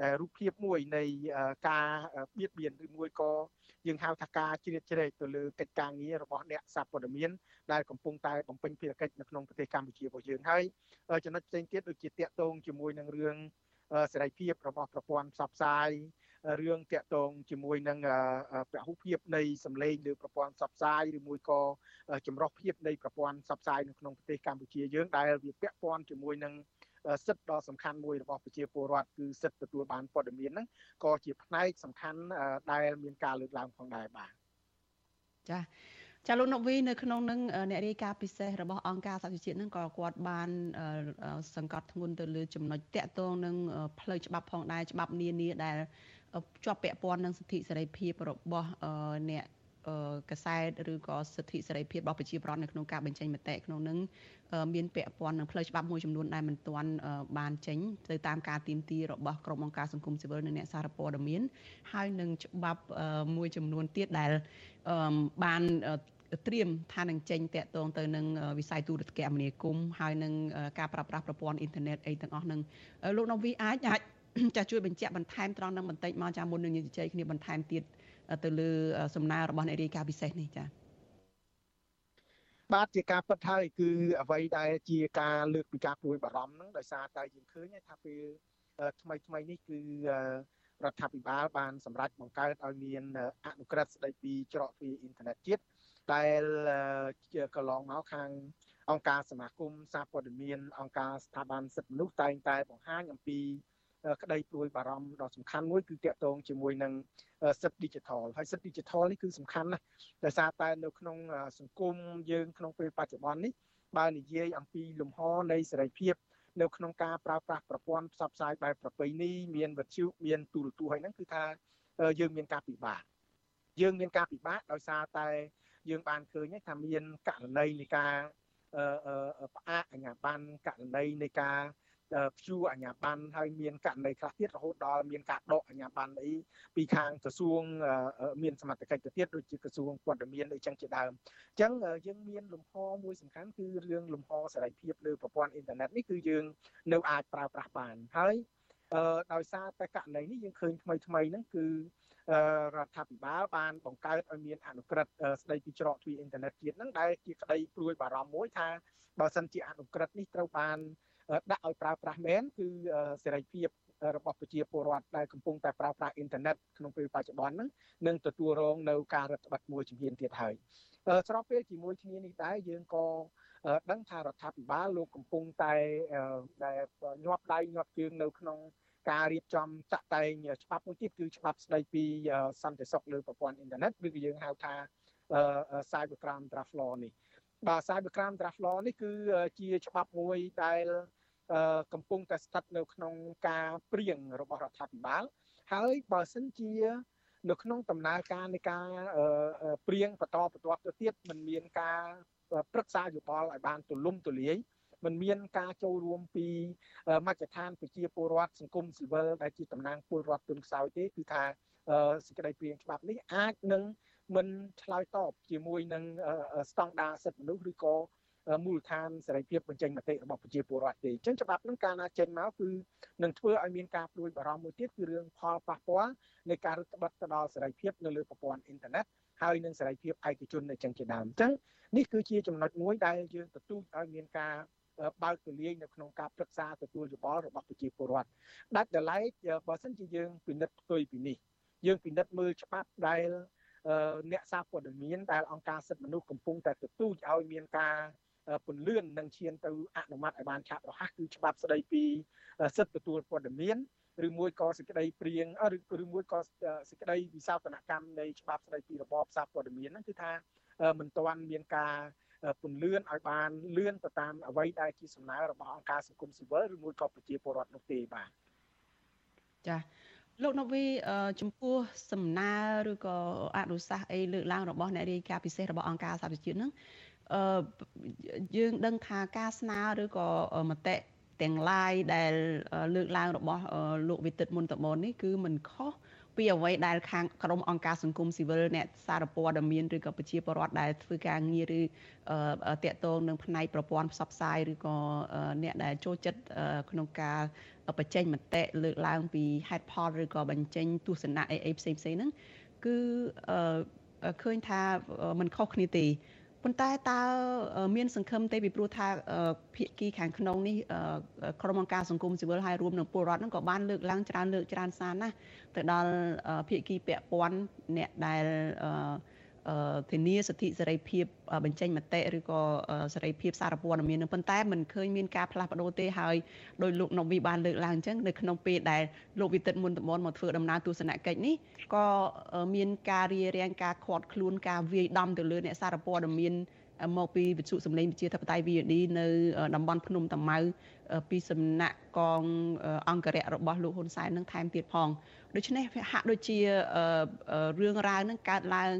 I: ដែលរូបភាពមួយនៃការបៀតបៀនឬមួយក៏យើងហៅថាការជ្រៀតជ្រែកទៅលើកិច្ចការងាររបស់អ្នកសារព័ត៌មានដែលកំពុងតែបំពេញភារកិច្ចនៅក្នុងប្រទេសកម្ពុជារបស់យើងហើយចំណុចផ្សេងទៀតដូចជាតាក់ទងជាមួយនឹងរឿង សេរីភាពរបស់ប្រព័ន្ធផ្សព្វផ្សាយរឿងតាក់ទងជាមួយនឹងពហុភាពនៃសម្លេងលើប្រព័ន្ធផ្សព្វផ្សាយឬមួយក៏ចម្រុះភាពនៃប្រព័ន្ធផ្សព្វផ្សាយនៅក្នុងប្រទេសកម្ពុជាយើងដែលវាពាក់ព័ន្ធជាមួយនឹងសិទ្ធិដ៏សំខាន់មួយរបស់ប្រជាពលរដ្ឋគឺសិទ្ធិទទួលបានព័ត៌មានហ្នឹងក៏ជាផ្នែកសំខាន់ដែលមានការលើកឡើងផងដែរបាទ
A: ចា៎ ចាលោកណូវីនៅក្នុងនឹងអ្នករាយការណ៍ពិសេសរបស់អង្គការសហជីវជាតិនឹងក៏គាត់បានសង្កត់ធ្ងន់ទៅលើចំណុចតាក់ទងនឹងផ្លូវច្បាប់ផងដែរច្បាប់នានាដែលជាប់ពាក់ព័ន្ធនឹងសិទ្ធិសេរីភាពរបស់អ្នកកសែតឬក៏សិទ្ធិសេរីភាពរបស់ប្រជាពលរដ្ឋនៅក្នុងការបញ្ចេញមតិក្នុងនឹងមានពាក់ព័ន្ធនឹងផ្លូវច្បាប់មួយចំនួនដែលមិនទាន់បានចេញទៅតាមការទៀមទីរបស់ក្រុមអង្គការសង្គមស៊ីវិលនិងអ្នកសារព័ត៌មានហើយនឹងច្បាប់មួយចំនួនទៀតដែលបាន ត្រៀមថានឹងចេញតាក់ទងទៅនឹងវិស័យទូរគមនាគមន៍ហើយនឹងការប្រើប្រាស់ប្រព័ន្ធអ៊ីនធឺណិតអីទាំងអស់នឹងលោកនវីអាចអាចចាជួយបញ្ជាក់បន្ថែមត្រង់នឹងបន្តិចមកចាមុននឹងជជែកគ្នាបន្ថែមទៀតទៅលើសំណើរបស់អ្នករាយការណ៍ពិសេសនេះចា៎
I: បាទជាការពិតហើយគឺអ្វីដែលជាការលើកពីការព្រួយបារម្ភហ្នឹងដោយសារតែយើងឃើញថាពេលថ្មីថ្មីនេះគឺរដ្ឋាភិបាលបានសម្រេចបង្កើតឲ្យមានអនុក្រឹត្យស្ដីពីច្រកទ្វារអ៊ីនធឺណិតជាតិ ដែលកន្លងមកខាង អង្គការសមាគមសារព័ត៌មាន អង្គការស្ថាប័នសិទ្ធិមនុស្សតែងតែបង្ហាញអំពីក្តីព្រួយបារម្ភដ៏សំខាន់មួយគឺតាក់ទងជាមួយនឹងសិទ្ធិ digital ហើយសិទ្ធិ digital នេះគឺសំខាន់ណាស់ដោយសារតែនៅក្នុងសង្គមយើងក្នុងពេលបច្ចុប្បន្ននេះបើនិយាយអំពីលំហនៃសេរីភាពនៅក្នុងការប្រើប្រាស់ប្រព័ន្ធផ្សព្វផ្សាយបែបប្រពៃណីមានវិទ្យុមានទូរទស្សន៍ហើយហ្នឹងគឺថាយើងមានការពិបាកយើងមានការពិបាកដោយសារតែ យើងបានឃើញថាមានករណីនៃការផ្អាកអាជ្ញាប័ណ្ណករណីនៃការព្យួរអាជ្ញាប័ណ្ណហើយមានករណីខ្លះទៀតរហូតដល់មានការដកអាជ្ញាប័ណ្ណអីពីខាងក្រសួងមានសមត្ថកិច្ចទៅទៀតដូចជាក្រសួងព័ត៌មានអីចឹងជាដើមអញ្ចឹងយើងមានលំហមួយសំខាន់គឺរឿងលំហសេរីភាពលើប្រព័ន្ធអ៊ីនធឺណិតនេះគឺយើងនៅអាចប្រើប្រាស់បានហើយដោយសារតែករណីនេះយើងឃើញថ្មីថ្មីហ្នឹងគឺ រដ្ឋាភិបាលបានបង្កើតឲ្យមានអនុក្រឹត្យស្ដីពីច្រកទ្វារអ៊ីនធឺណិតជាតិហ្នឹងដែលជាក្តីព្រួយបារម្ភមួយថាបើសិនជាអនុក្រឹត្យនេះត្រូវបានដាក់ឲ្យប្រើប្រាស់មែនគឺសេរីភាពរបស់ប្រជាពលរដ្ឋដែលកំពុងតែប្រើប្រាស់អ៊ីនធឺណិតក្នុងពេលបច្ចុប្បន្នហ្នឹងនឹងទទួលរងនៅការរឹតបន្តឹងមួយជំហានទៀតហើយស្របពេលជាមួយគ្នានេះដែរយើងក៏ដឹងថារដ្ឋាភិបាលលោកកំពុងតែដែលញាប់ដៃញាប់ជើងនៅក្នុង ការរៀបចំចាក់តែងច្បាប់មួយទៀតគឺច្បាប់ស្ដីពីសន្តិសុខលើប្រព័ន្ធអ៊ីនធឺណិតឬក៏យើងហៅថា Cybercrime Draft Law នេះបាទ Cybercrime Draft Law នេះគឺជាច្បាប់មួយដែលកំពុងតែស្ថិតនៅក្នុងការព្រៀងរបស់រដ្ឋាភិបាលហើយបើសិនជា នៅក្នុងដំណើរការនៃការព្រៀងបន្តបន្ទាប់ទៅទៀតมันមានការប្រឹក្សាយោបល់ឲ្យបានទូលំទូលាយ มันមានការចូលរួមពីមជ្ឈដ្ឋានប្រជាពលរដ្ឋសង្គមស៊ីវិលដែលជាតំណាងពលរដ្ឋទុនខ្សោយទេគឺថាសេចក្តីព្រៀងច្បាប់នេះអាចនឹងមិនឆ្លើយតបជាមួយនឹងស្តង់ដារសិទ្ធិមនុស្សឬក៏មូលដ្ឋានសេរីភាពបញ្ចេញមតិរបស់ប្រជាពលរដ្ឋទេអញ្ចឹងច្បាប់នឹងកាលណាចេញមកគឺនឹងធ្វើឲ្យមានការព្រួយបារម្ភមួយទៀតគឺរឿងផលប៉ះពាល់នៃការរឹតបន្តឹងទៅដល់សេរីភាពនៅលើប្រព័ន្ធអ៊ីនធឺណិតហើយនឹងសេរីភាពឯកជននៅចឹងជាដើមអញ្ចឹងនេះគឺជាចំណុចមួយដែលយើងទទូចឲ្យមានការ បើកទូលាយនៅក្នុងការប្រឹក្សាទទួលយោបល់របស់ប្រជាពលរដ្ឋដាច់ដライបើសិនជាយើងពិនិត្យផ្ទុយពីនេះយើងពិនិត្យមើលច្បាប់ដែលអ្នកសារព័ត៌មានដែលអង្គការសិទ្ធិមនុស្សកំពុងតែទទូចឲ្យមានការពន្លឿននិងឈានទៅអនុម័តឲ្យបានឆាប់រហ័សគឺច្បាប់ស្ដីពីសិទ្ធិទទួលព័ត៌មានឬមួយក៏សេចក្តីព្រៀងឬឬមួយក៏សេចក្តីវិសោធនកម្មនៃច្បាប់ស្តីពីរបបសារព័ត៌មានហ្នឹងគឺថាមិនទាន់មានការ ពន្លឿនឲ្យបានលឿនទៅតាមអ្វីដែលជាសំណើរបស់អង្គការសង្គមស៊ីវិលឬមួយក៏ប្រជាពលរដ្ឋនោះទេបាទ
A: ចា៎លោកនវីចំពោះសំណើឬក៏អនុសាសន៍អីលើកឡើងរបស់អ្នករាយការណ៍ពិសេសរបស់អង្គការសហប្រជាជាតិហ្នឹងអឺយើងដឹងថាការស្នើឬក៏មតិទាំង lain ដែលលើកឡើងរបស់លោកវិទិតមុនតមននេះគឺមិនខុស ពីអ្វីដែលខាងក្រមអង្គការសង្គមស៊ីវិលអ្នកសារព័ត៌មានឬក៏ប្រជាពលរដ្ឋដែលធ្វើការងារឬតាក់ទងនឹងផ្នែកប្រព័ន្ធផ្សព្វផ្សាយឬក៏អ្នកដែលចូលចិត្តក្នុងការបញ្ចេញមតិលើកឡើងពីហេតុផលឬក៏បញ្ចេញទស្សនៈអីអីផ្សេងផ្សេងហ្នឹងគឺឃើញថាมันខុសគ្នាទេ ប៉ុន្តែតើមានសង្ឃឹមទេពីព្រោះថាភាគីខាងក្នុងនេះក្រុមអង្គការសង្គមស៊ីវិលហើយរួមនឹងពលរដ្ឋហ្នឹងក៏បានលើកឡើងច្រើនលើកច្រើនសារណាស់ទៅដល់ភាគីពាក់ព័ន្ធអ្នកដែល ធានាសិទ្ធិសេរីភាពបញ្ចេញមតិឬក៏សេរីភាពសារព័ត៌មាននឹងប៉ុន្តែមិនឃើញមានការផ្លាស់ប្ដូរទេហើយដោយលោកណូវីបានលើកឡើងអញ្ចឹងនៅក្នុងពេលដែលលោកវិទិតមុនតំបន់មកធ្វើដំណើរទស្សនកិច្ចនេះក៏មានការរារាំងការខាត់ខ្លួនការវាយដំទៅលើអ្នកសារព័ត៌មានមកពីវិទ្យុសម្លេងវិជាធិបតេយ្យ VOD នៅតំបន់ភ្នំតាម៉ៅពីសំណាក់កងអង្គរៈរបស់លោកហ៊ុនសែននឹងថែមទៀតផងដូច្នេះហាក់ដូចជារឿងរ៉ាវនឹងកើតឡើង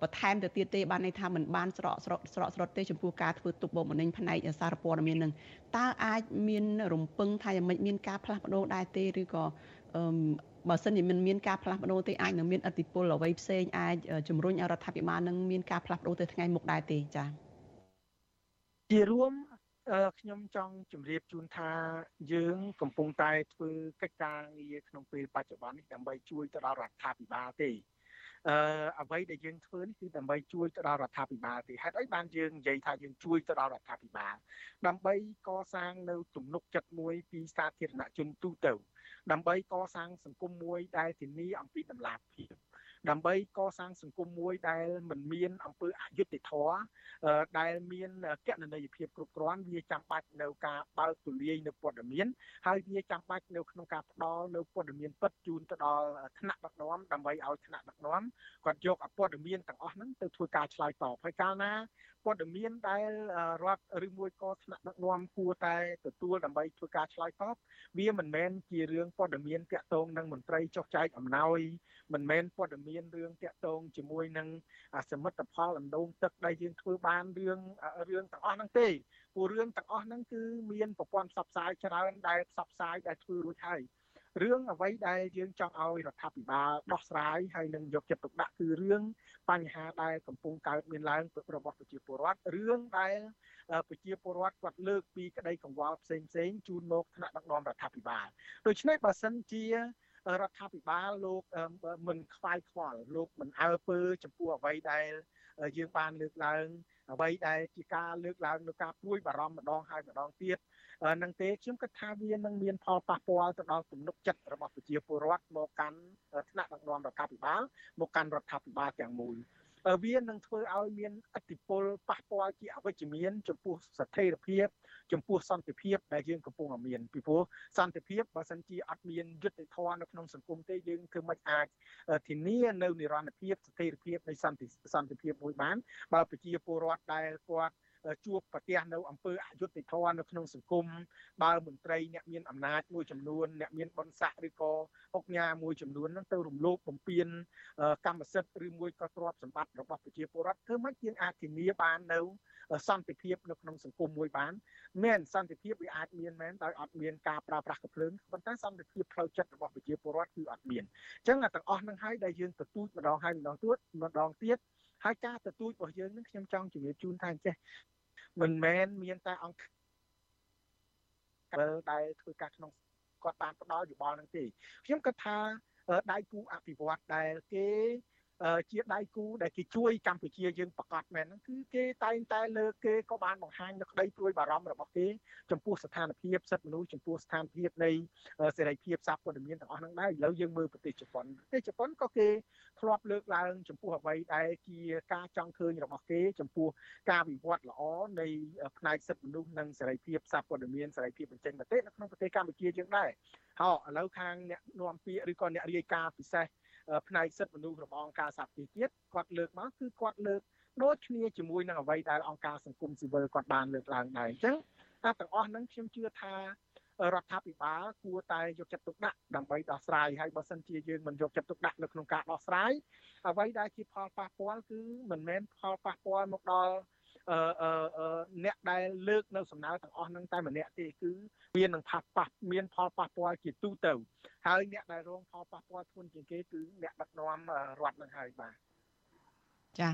A: បន្ថែមទៅទៀតទេបានន័យថាมันបានស្រកស្រកស្រកស្រកទេចំពោះការធ្វើទុកបុកម្នេញផ្នែកសារព័ត៌មាននឹងតើអាចមានរំពឹងថាយ៉ាងម៉េចមានការផ្លាស់ប្ដូរដែរទេឬក៏បើសិនជាមិនមានការផ្លាស់ប្ដូរទេអាចនឹងមានអតិពលអ្វីផ្សេងអាចជំរុញឲ្យរដ្ឋាភិបាលនឹងមានការផ្លាស់ប្ដូរទៅថ្ងៃមុខដែរទេចា៎
I: ជារួមខ្ញុំចង់ជម្រាបជូនថាយើង កំពុងតែធ្វើកិច្ចការងារក្នុងពេលបច្ចុប្បន្ននេះដើម្បីជួយទៅដល់រដ្ឋាភិបាលទេ អឺអ្វីដែលយើងធ្វើនេះគឺដើម្បីជួយទៅដល់រដ្ឋាភិបាលទេហេតុអីបានយើងនិយាយថាយើងជួយទៅដល់រដ្ឋាភិបាលដើម្បីកសាងនៅទំនុកចិត្តមួយពីសាធារណជនទូទៅដើម្បីកសាងសង្គមមួយដែលធានាអំពីតម្លាភាព ដើម្បីកសាងសង្គមមួយដែលមិនមានអំពើអយុត្តិធម៌ដែលមានកណន័យភាពគ្រប់គ្រាន់វាចាំបាច់នៅការបើកទូលាយនៅព័ត៌មានហើយវាចាំបាច់នៅក្នុងការផ្ដល់នៅព័ត៌មានពិតជូនទៅដល់ថ្នាក់ដឹកនាំដើម្បីឲ្យថ្នាក់ដឹកនាំគាត់យកអព័ត៌មានទាំងអស់ហ្នឹងទៅធ្វើការឆ្លើយតបហើយកាលណាព័ត៌មានដែលរដ្ឋឬមួយក៏ថ្នាក់ដឹកនាំគួរតែទទួលដើម្បីធ្វើការឆ្លើយតបវាមិនមែនជារឿងព័ត៌មានតាក់ទងនឹងមន្ត្រីចុះចែកអំណោយមិនមែនព័ត៌មានរឿងតាក់ទងជាមួយនឹងសមិទ្ធផលអណ្ដូងទឹកដែលយើងធ្វើបានរឿងរឿងទាំងអស់ហ្នឹងទេព្រោះរឿងទាំងអស់ហ្នឹងគឺមានប្រព័ន្ធផ្សព្វផ្សាយច្រើនដែលផ្សព្វផ្សាយដែលធ្វើរួចហើយរឿងអ្វីដែលយើងចង់ឲ្យរដ្ឋាភិបាលដោះស្រាយហើយនឹងយកចិត្តទុកដាក់គឺរឿងបញ្ហាដែលកំពុងកើតមានឡើងរបស់ប្រជាពលរដ្ឋរឿងដែលប្រជាពលរដ្ឋគាត់លើកពីក្តីកង្វល់ផ្សេងផ្សេងជូនមកថ្នាក់ដឹកនាំរដ្ឋាភិបាលដូច្នេះបើសិនជា រដ្ឋាភិបាលលោកមិនខ្វាយខ្វល់លោកមិនអើពើចំពោះអ្វីដែលយើងបានលើកឡើងអ្វីដែលជាការលើកឡើងនៅការព្រួយបារម្ភម្ដងហើយម្ដងទៀតនឹងទេខ្ញុំគិតថាវានឹងមានផលប៉ះពាល់ទៅដល់ទំនុកចិត្តរបស់ប្រជាពលរដ្ឋមកកាន់ថ្នាក់ដឹកនាំរដ្ឋាភិបាលមកកាន់រដ្ឋាភិបាលទាំងមូល វានឹងធ្វើឲ្យមានអតិពលប៉ះពាល់ជាអវិជ្ជមានចំពោះស្ថិរភាពចំពោះសន្តិភាពដែលយើងកំពុងមានពីព្រោះសន្តិភាពបើសិនជាអត់មានយុត្តិធម៌នៅក្នុងសង្គមទេយើងគឺមិនអាចធានានៅនិរន្តរភាពស្ថិរភាពនៃសន្តិសន្តិភាពមួយបានបើប្រជាពលរដ្ឋដែលគាត់ ជួបប្រទះនៅអំពើអយុត្តិធម៌នៅក្នុងសង្គមបើមន្ត្រីអ្នកមានអំណាចមួយចំនួនអ្នកមានបុណ្យស័ក្តិឬក៏អុកញ៉ាមួយចំនួនហ្នឹងទៅរំលោភបំពានកម្មសិទ្ធិឬមួយក៏ទ្រព្យសម្បត្តិរបស់ប្រជាពលរដ្ឋធ្វើម៉េចយើងអាចធានាបាននៅសន្តិភាពនៅក្នុងសង្គមមួយបានមែនសន្តិភាពវាអាចមានមែនដោយអត់មានការប្រើប្រាស់កំភ្លើងប៉ុន្តែសន្តិភាពផ្លូវចិត្តរបស់ប្រជាពលរដ្ឋគឺអត់មានអញ្ចឹងទាំងអស់នឹងហើយដែលយើងទទូចម្ដងហើយម្ដងទៀតម្ដងទៀត ហើយការទទូចរបស់យើងនឹងខ្ញុំចង់ជម្រាបជូនថាចេះមិនមែនមានតែអង្គការដែលធ្វើការក្នុងគាត់បានផ្ដល់យោបល់នឹងទេខ្ញុំគិតថាដៃគូអភិវឌ្ឍដែលគេ ជាដៃគូដែលគេជួយកម្ពុជាយើងប្រកាសមែនហ្នឹងគឺគេតែងតែលើកគេក៏បានបង្ហាញនៅក្តីព្រួយបារម្ភរបស់គេចំពោះស្ថានភាពសិទ្ធិមនុស្សចំពោះស្ថានភាពនៃសេរីភាពសារព័ត៌មានទាំងអស់ហ្នឹងដែរឥឡូវយើងមើលប្រទេសជប៉ុនប្រទេសជប៉ុនក៏គេធ្លាប់លើកឡើងចំពោះអ្វីដែលជាការចង់ឃើញរបស់គេចំពោះការវិវត្តល្អនៃផ្នែកសិទ្ធិមនុស្សនិងសេរីភាពសារព័ត៌មានសេរីភាពបញ្ចេញមតិនៅក្នុងប្រទេសកម្ពុជាយើងដែរហើយឥឡូវខាងអ្នកនាំពាក្យឬក៏អ្នករាយការណ៍ពិសេស ផ្នែកសិទ្ធិមនុស្សរបស់អង្គការសហប្រជាជាតិគាត់លើកមកគឺគាត់លើកដូចគ្នាជាមួយនឹងអ្វីដែលអង្គការសង្គមស៊ីវិលគាត់បានលើកឡើងដែរអញ្ចឹងតែទាំងអស់ហ្នឹងខ្ញុំជឿថារដ្ឋាភិបាលគួរតែយកចិត្តទុកដាក់ដើម្បីដោះស្រាយហើយបើសិនជាយើងមិនយកចិត្តទុកដាក់នៅក្នុងការដោះស្រាយអ្វីដែលជាផលប៉ះពាល់គឺមិនមែនផលប៉ះពាល់មកដល់អឺអឺ អ្នកដែលលើកនៅសំណើទាំងអស់ហ្នឹងតែម្នាក់ទេគឺមាននឹងផាសប៉ះមានផលប៉ះពាល់ជាទូទៅហើយអ្នកដែលរងផលប៉ះពាល់ធ្ងន់ជាងគេគឺអ្នកដឹកនាំរដ្ឋនឹងហើយបាទ
A: ចា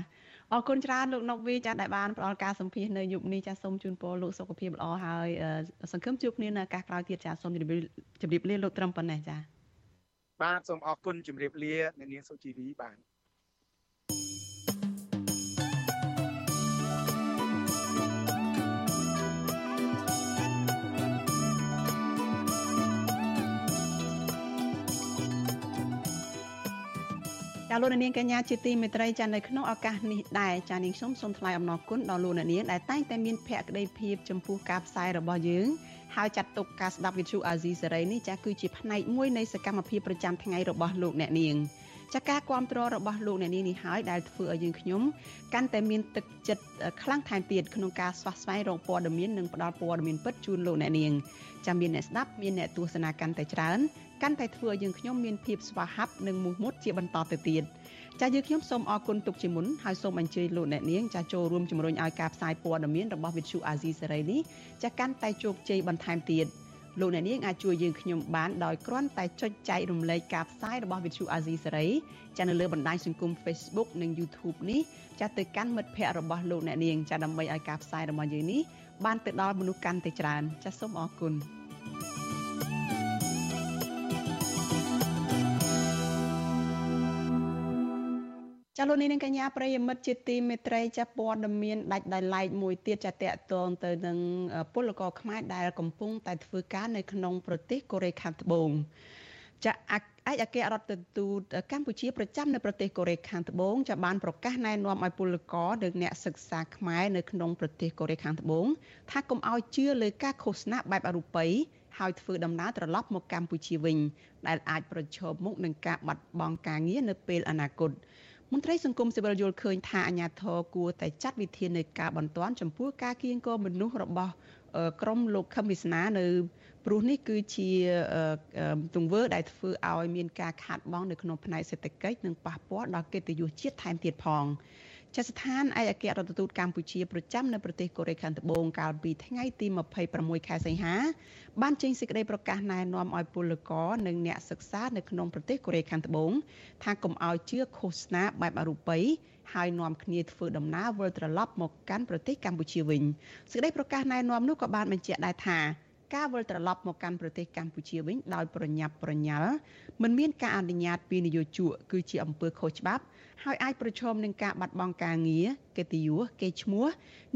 A: អរគុណច្រើនលោកណុកវីចាដែលបានផ្ដល់ការសម្ភាសនៅយុគនេះចាសូមជូនពរលោកសុខភាពល្អហើយសង្ឃឹមជួបគ្នានៅឱកាសក្រោយទៀតចាសូមជម្រាបជម្រាបលាលោកត្រឹមប៉ុណ្ណេះចា
I: បាទសូមអរគុណជម្រាបលាអ្នកនាងសុជីវីបាទ
A: ចាលោកនាងកញ្ញាជាទីមេត្រីចានៅក្នុងឱកាសនេះដែរចានាងខ្ញុំសូមថ្លែងអំណរគុណដល់លោកនាងដែលតែងតែមានភក្ដីភាពចំពោះការផ្សាយរបស់យើងហើយចាត់ទុកការស្ដាប់វិទ្យុអាស៊ីសេរីនេះចាគឺជាផ្នែកមួយនៃសកម្មភាពប្រចាំថ្ងៃរបស់លោកអ្នកនាងចាការគ្រប់គ្រងរបស់លោកអ្នកនាងនេះហើយដែលធ្វើឲ្យយើងខ្ញុំកាន់តែមានទឹកចិត្តខ្លាំងថែមទៀតក្នុងការស្វះស្វែងរកព័ត៌មាននិងផ្តល់ព័ត៌មានពិតជូនលោកអ្នកនាងចាំមានអ្នកស្ដាប់មានអ្នកទស្សនាកាន់តែច្រើន កាន់តែធ្វើឲ្យយើងខ្ញុំមានភាពស្វាហាប់និងមោះមុតជាបន្តទៅទៀតចាយើងខ្ញុំសូមអរគុណទុកជាមុនហើយសូមអញ្ជើញលោកអ្នកនាងចាចូលរួមជំរុញឲ្យការផ្សាយព័ត៌មានរបស់វិទ្យុអាស៊ីសេរីនេះចាកាន់តែជោគជ័យបន្ថែមទៀតលោកអ្នកនាងអាចជួយយើងខ្ញុំបានដោយគ្រាន់តែចុចចែករំលែកការផ្សាយរបស់វិទ្យុអាស៊ីសេរីចានៅលើបណ្ដាញសង្គម Facebook និង YouTube នេះចាទៅកាន់មិត្តភ័ក្តិរបស់លោកអ្នកនាងចាដើម្បីឲ្យការផ្សាយរបស់យើងនេះបានទៅដល់មនុស្សកាន់តែច្រើនចាសូមអរគុណ ចាលោកនាងកញ្ញាប្រិយមិត្តជាទីមេត្រីចាព័ត៌មានដាច់ដោយឡែកមួយទៀតចាតកតងទៅនឹងពលករខ្មែរដែលកំពុងតែធ្វើការនៅក្នុងប្រទេសកូរ៉េខាងត្បូងចាឯកអគ្គរដ្ឋទូតកម្ពុជាប្រចាំនៅប្រទេសកូរ៉េខាងត្បូងចាបានប្រកាសណែនាំឲ្យពលករនិងអ្នកសិក្សាខ្មែរនៅក្នុងប្រទេសកូរ៉េខាងត្បូងថាកុំឲ្យជឿលើការឃោសនាបែបអរូបីហើយធ្វើដំណើរត្រឡប់មកកម្ពុជាវិញដែលអាចប្រឈមមុខនឹងការបាត់បង់ការងារនៅពេលអនាគត មន្ត្រីសង្គមស៊ីវិលយល់ឃើញថាអាញាធរគួរតែចាត់វិធាននៃការបន្ទាន់ចំពោះការគៀងគរមនុស្សរបស់ក្រមលោកខឹមវិសនានៅព្រោះនេះគឺជាទង្វើដែលធ្វើឲ្យមានការខាតបង់នៅក្នុងផ្នែកសេដ្ឋកិច្ចនិងប៉ះពាល់ដល់កិត្តិយសជាតិថែមទៀតផង ចាស្ថានឯកអគ្គរដ្ឋទូតកម្ពុជាប្រចាំនៅប្រទេសកូរ៉េខាងត្បូងកាលពីថ្ងៃទី26ខែសីហា បានចេញសេចក្តីប្រកាសណែនាំឲ្យពលករនិងអ្នកសិក្សានៅក្នុងប្រទេសកូរ៉េខាងត្បូងថាកុំឲ្យជឿឃោសនាបែបអរូបីហើយនាំគ្នាធ្វើដំណើរវិលត្រឡប់មកកាន់ប្រទេសកម្ពុជាវិញសេចក្តីប្រកាសណែនាំនោះក៏បានបញ្ជាក់ដែរថាការវិលត្រឡប់មកកាន់ប្រទេសកម្ពុជាវិញដោយប្រញាប់ប្រញាល់មិនមានការអនុញ្ញាតពីនយោជកគឺជាអំពើខុសច្បាប់ ហើយអាចប្រឈមនឹងការបាត់បង់ការងារកិត្តិយសកេរ្តិ៍ឈ្មោះ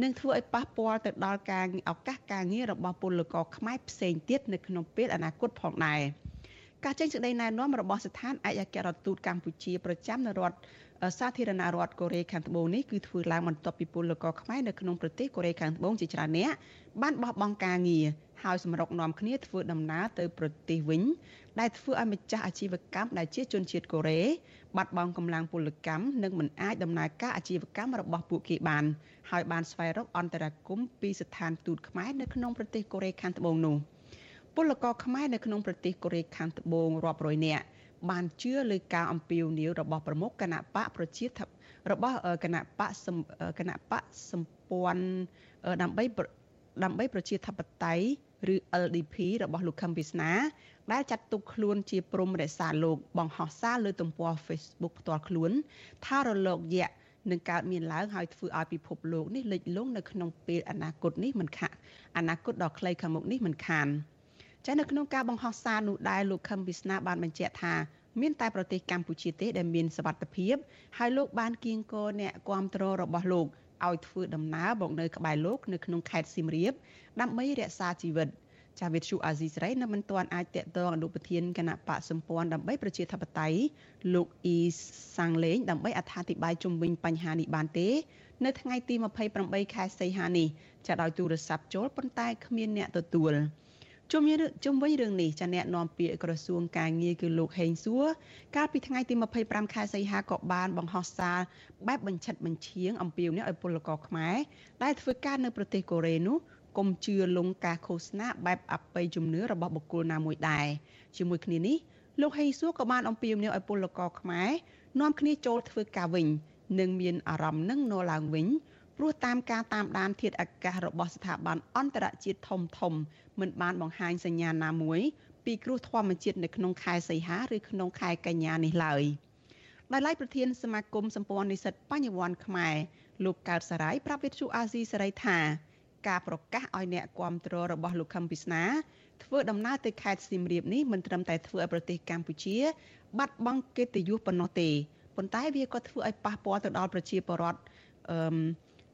A: និងធ្វើឲ្យប៉ះពាល់ទៅដល់ការឱកាសការងាររបស់ពលករខ្មែរផ្សេងទៀតនៅក្នុងពេលអនាគតផងដែរការចេញសេចក្តីណែនាំរបស់ស្ថានឯកអគ្គរដ្ឋទូតកម្ពុជាប្រចាំនៅរដ្ឋសាធារណរដ្ឋកូរ៉េខាងត្បូងនេះគឺធ្វើឡើងបន្ទាប់ពីពលករខ្មែរនៅក្នុងប្រទេសកូរ៉េខាងត្បូងជាច្រើនអ្នកបានបោះបង់ការងារហើយសម្រុកនាំគ្នាធ្វើដំណើរទៅប្រទេសវិញដែលធ្វើឲ្យម្ចាស់អាជីវកម្មដែលជាជនជាតិកូរ៉េ បាត់បង់កម្លាំងពលកម្មនិងមិនអាចដំណើរការអាជីវកម្មរបស់ពួកគេបានហើយបានស្វែងរកអន្តរាគមន៍ពីស្ថានទូតខ្មែរនៅក្នុងប្រទេសកូរ៉េខាងត្បូងនោះពលករខ្មែរនៅក្នុងប្រទេសកូរ៉េខាងត្បូងរាប់រយនាក់បានជឿលើការអំពាវនាវរបស់ប្រមុខគណៈបកប្រជាធិបរបស់គណៈបកគណៈបកសម្ព័ន្ធដើម្បីដើម្បីប្រជាធិបតេយ្យឬ LDP របស់លោកខឹមវាសនា ដែលចាត់ទុកខ្លួនជាព្រំរក្សាលោកបង្ហោះសារលើទំព័រ Facebook ផ្ទាល់ខ្លួន ថារលកយក្សនឹងកើតមានឡើងហើយធ្វើឲ្យពិភពលោកនេះលិចលង់នៅក្នុងពេលអនាគតនេះមិនខាក់អនាគតដ៏ខ្លីខាងមុខនេះមិនខានចានៅក្នុងការបង្ហោះសារនោះដែរលោកខឹមវិស្នាបានបញ្ជាក់ថាមានតែប្រទេសកម្ពុជាទេដែលមានសវត្ថភាពហើយលោកបានគៀងគរអ្នកគាំទ្ររបស់លោកឲ្យធ្វើដំណើរមកនៅក្បែរលោកនៅក្នុងខេត្តសៀមរាបដើម្បីរក្សាជីវិត ចាវិទ្យុអាស៊ីសេរីនៅមិនទាន់អាចតាក់ទងអនុប្រធានគណៈបកសម្ព័ន្ធដើម្បីប្រជាធិបតេយ្យលោកអ៊ីសាំងលេងដើម្បីអត្ថាធិប្បាយជុំវិញបញ្ហានេះបានទេ នៅថ្ងៃទី28ខែសីហានេះចាដោយទូរស័ព្ទចូលប៉ុន្តែគ្មានអ្នកទទួលជុំវិញជុំវិញរឿងនេះចាអ្នកនាំពាក្យក្រសួងការងារគឺលោកហេងសួរកាលពីថ្ងៃទី25ខែសីហាក៏បានបង្ហោះសារបែបបញ្ឆិតបញ្ឈៀងអំពាវនាវឲ្យពលករខ្មែរដែលធ្វើការនៅប្រទេសកូរ៉េនោះ កុំជឿលងការឃោសនាបែបអបិយជំនឿរបស់បុគ្គលណាមួយដែរជាមួយគ្នានេះលោកហេងសួរក៏បានអំពាវនាវឲ្យពលករខ្មែរនាំគ្នាចូលធ្វើការវិញនិងមានអារម្មណ៍នឹងនរឡើងវិញព្រោះតាមការតាមដានធាតុអាកាសរបស់ស្ថាប័នអន្តរជាតិធំធំមិនបានបង្ហាញសញ្ញាណាមួយពីគ្រោះធម្មជាតិនៅក្នុងខែសីហាឬក្នុងខែកញ្ញានេះឡើយដោយឡែកប្រធានសមាគមសម្ព័ន្ធនិស្សិតបញ្ញវន្តខ្មែរលោកកើតសរាយប្រាប់វិទ្យុអាស៊ីសេរីថា ការប្រកាសឲ្យអ្នកគាំទ្ររបស់លោកខឹមពិស្នាធ្វើដំណើរទៅខេត្តសៀមរាបនេះមិនត្រឹមតែធ្វើឲ្យប្រទេសកម្ពុជា បាត់បង់កិត្តិយសប៉ុណ្ណោះទេប៉ុន្តែវាក៏ធ្វើឲ្យប៉ះពាល់ទៅដល់ប្រជាពលរដ្ឋអឺ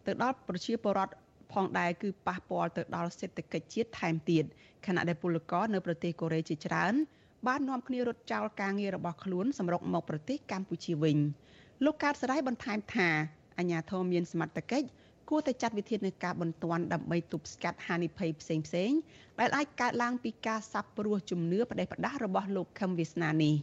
A: ទៅដល់ប្រជាពលរដ្ឋផងដែរគឺប៉ះពាល់ទៅដល់សេដ្ឋកិច្ចជាតិថែមទៀតខណៈដែលពលករនៅប្រទេសកូរ៉េជាច្រើនបាននាំគ្នារត់ចោលការងាររបស់ខ្លួនសម្រុកមកប្រទេសកម្ពុជាវិញលោកកើតសរាយបន្ថែមថាអាញាធមមានសមត្ថកិច្ច គួរតែចាត់វិធានការបន្ទាន់ដើម្បីទប់ស្កាត់ហានិភ័យផ្សេងផ្សេងដែលអាចកើតឡើងពីការសាបព្រោះជំនឿផ្ដេសផ្ដាសរបស់លោកខឹមវាសនានេះ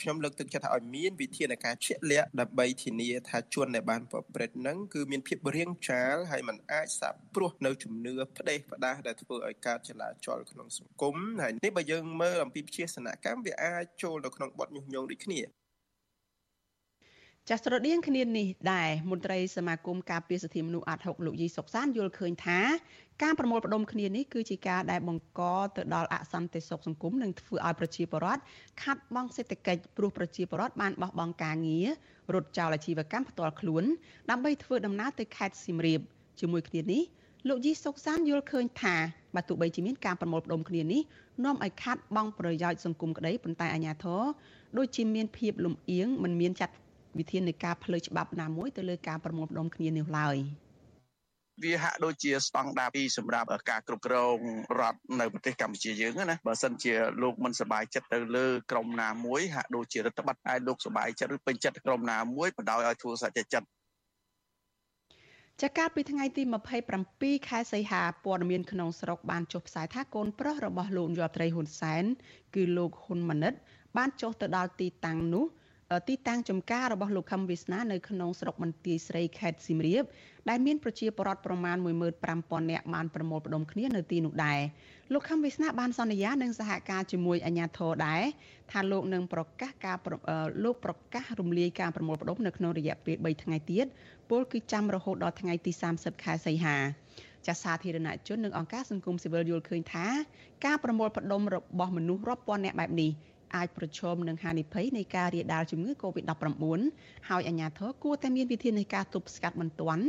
J: ខ្ញុំលើកទឹកចិត្តឲ្យមានវិធានការជាក់លាក់ដើម្បីធានាថាជនដែលបានប្រព្រឹត្តនឹងគឺមានភាពរាងចាលហើយมันអាចសាបព្រោះនៅជំនឿផ្ដេសផ្ដាសដែលធ្វើឲ្យកើតចលាចលក្នុងសង្គមហើយនេះបើយើងមើលអំពីវិជាសនកម្មវាអាចចូលនៅក្នុងបទញុះញង់ដូចគ្នា
A: ចាស់ស្រដៀងគ្នានេះដែរមន្ត្រីសមាគមការពារសិទ្ធិមនុស្សអាត់ហុកលោកយីសុកសានយល់ឃើញថាការប្រមូលផ្ដុំគ្នានេះគឺជាការដែលបង្កទៅដល់អសន្តិសុខសង្គមនិងធ្វើឲ្យប្រជាពលរដ្ឋខាត់បង់សេដ្ឋកិច្ចព្រោះប្រជាពលរដ្ឋបានបោះបង់ការងាររត់ចោលអាជីវកម្មផ្ទាល់ខ្លួនដើម្បីធ្វើដំណើរទៅខេត្តសៀមរាបជាមួយគ្នានេះលោកយីសុកសានយល់ឃើញថាបើទោះបីជាមានការប្រមូលផ្ដុំគ្នានេះនាំឲ្យខាត់បង់ប្រយោជន៍សង្គមក្តីប៉ុន្តែអាជ្ញាធរដូចជាមានភាពលំអៀងមិនមានចាត់ វិធានការផ្លូវច្បាប់ណាមួយទៅលើការប្រមូលផ្ដុំគ្នានេះឡើយ
J: វាហាក់ដូចជាស្តង់ដារពីរសម្រាប់ការគ្រប់គ្រងរដ្ឋនៅប្រទេសកម្ពុជាយើងណាបើសិនជាលោកមិនសប្បាយចិត្តទៅលើក្រមណាមួយហាក់ដូចជារដ្ឋបတ်ឯលោកសប្បាយចិត្តឬពេញចិត្តក្រមណាមួយបណ្ដោយឲ្យធ្វើសច្ចចិត្ត
A: ចាកាលពីថ្ងៃទី27ខែសីហាព័ត៌មានក្នុងស្រុកបានចុះផ្សាយថាកូនប្រុសរបស់លោកនាយករដ្ឋមន្ត្រីហ៊ុនសែនគឺលោកហ៊ុនម៉ាណិតបានចុះទៅដល់ទីតាំងនោះ ទីតាំងចំការរបស់លោកខឹមវាសនានៅក្នុងស្រុកបន្ទាយស្រីខេត្តសៀមរាបដែលមានប្រជាពលរដ្ឋប្រមាណ15000នាក់បានប្រមូលផ្ដុំគ្នានៅទីនោះដែរលោកខឹមវាសនាបានសន្យានឹងសហការជាមួយអាជ្ញាធរដែរថាលោកនឹងប្រកាសការលោកប្រកាសរំលាយការប្រមូលផ្ដុំនៅក្នុងរយៈពេល3ថ្ងៃទៀតពលគឺចាំរហូតដល់ថ្ងៃទី30ខែសីហាចាសាធារណជននិងអង្គការសង្គមស៊ីវិលយល់ឃើញថាការប្រមូលផ្ដុំរបស់មនុស្សរាប់ពាន់នាក់បែបនេះ អាចប្រឈមនឹងហានិភ័យនៃការរាលដាលជំងឺ Covid-19 ហើយអាជ្ញាធរគួរតែមានវិធាននៃការទប់ស្កាត់បន្ទាន់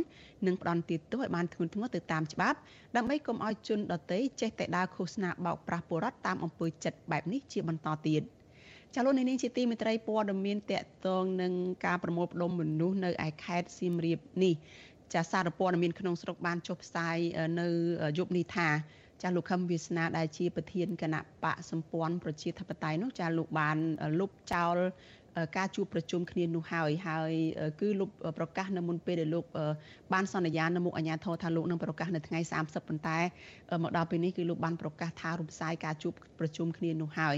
A: និងផ្ដន់ទោសឲ្យបានធ្ងន់ធ្ងរទៅតាមច្បាប់ដើម្បីកុំឲ្យជនដទៃចេះតែដើរឃោសនាបោកប្រាស់ពលរដ្ឋតាមអំពើចិត្តបែបនេះជាបន្តទៀតចាលោកនាងជាទីមេត្រីព័ត៌មានតកតងនឹងការប្រមូលផ្ដុំមនុស្សនៅឯខេត្តសៀមរាបនេះចាសារព័ត៌មានក្នុងស្រុកបានចុះផ្សាយនៅយប់នេះថា ចាលោកខឹមវាសនាដែលជាប្រធានគណៈបកសម្ព័ន្ធប្រជាធិបតេយ្យនោះចាលោកបានលុបចោលការជួបប្រជុំគ្នានោះហើយហើយគឺលោកប្រកាសនៅមុនពេលដែលលោកបានសន្យានៅមុខអាជ្ញាធរថាលោកនឹងប្រកាសនៅថ្ងៃ30ប៉ុន្តែមកដល់ពេលនេះគឺលោកបានប្រកាសថារំសាយការជួបប្រជុំគ្នានោះហើយ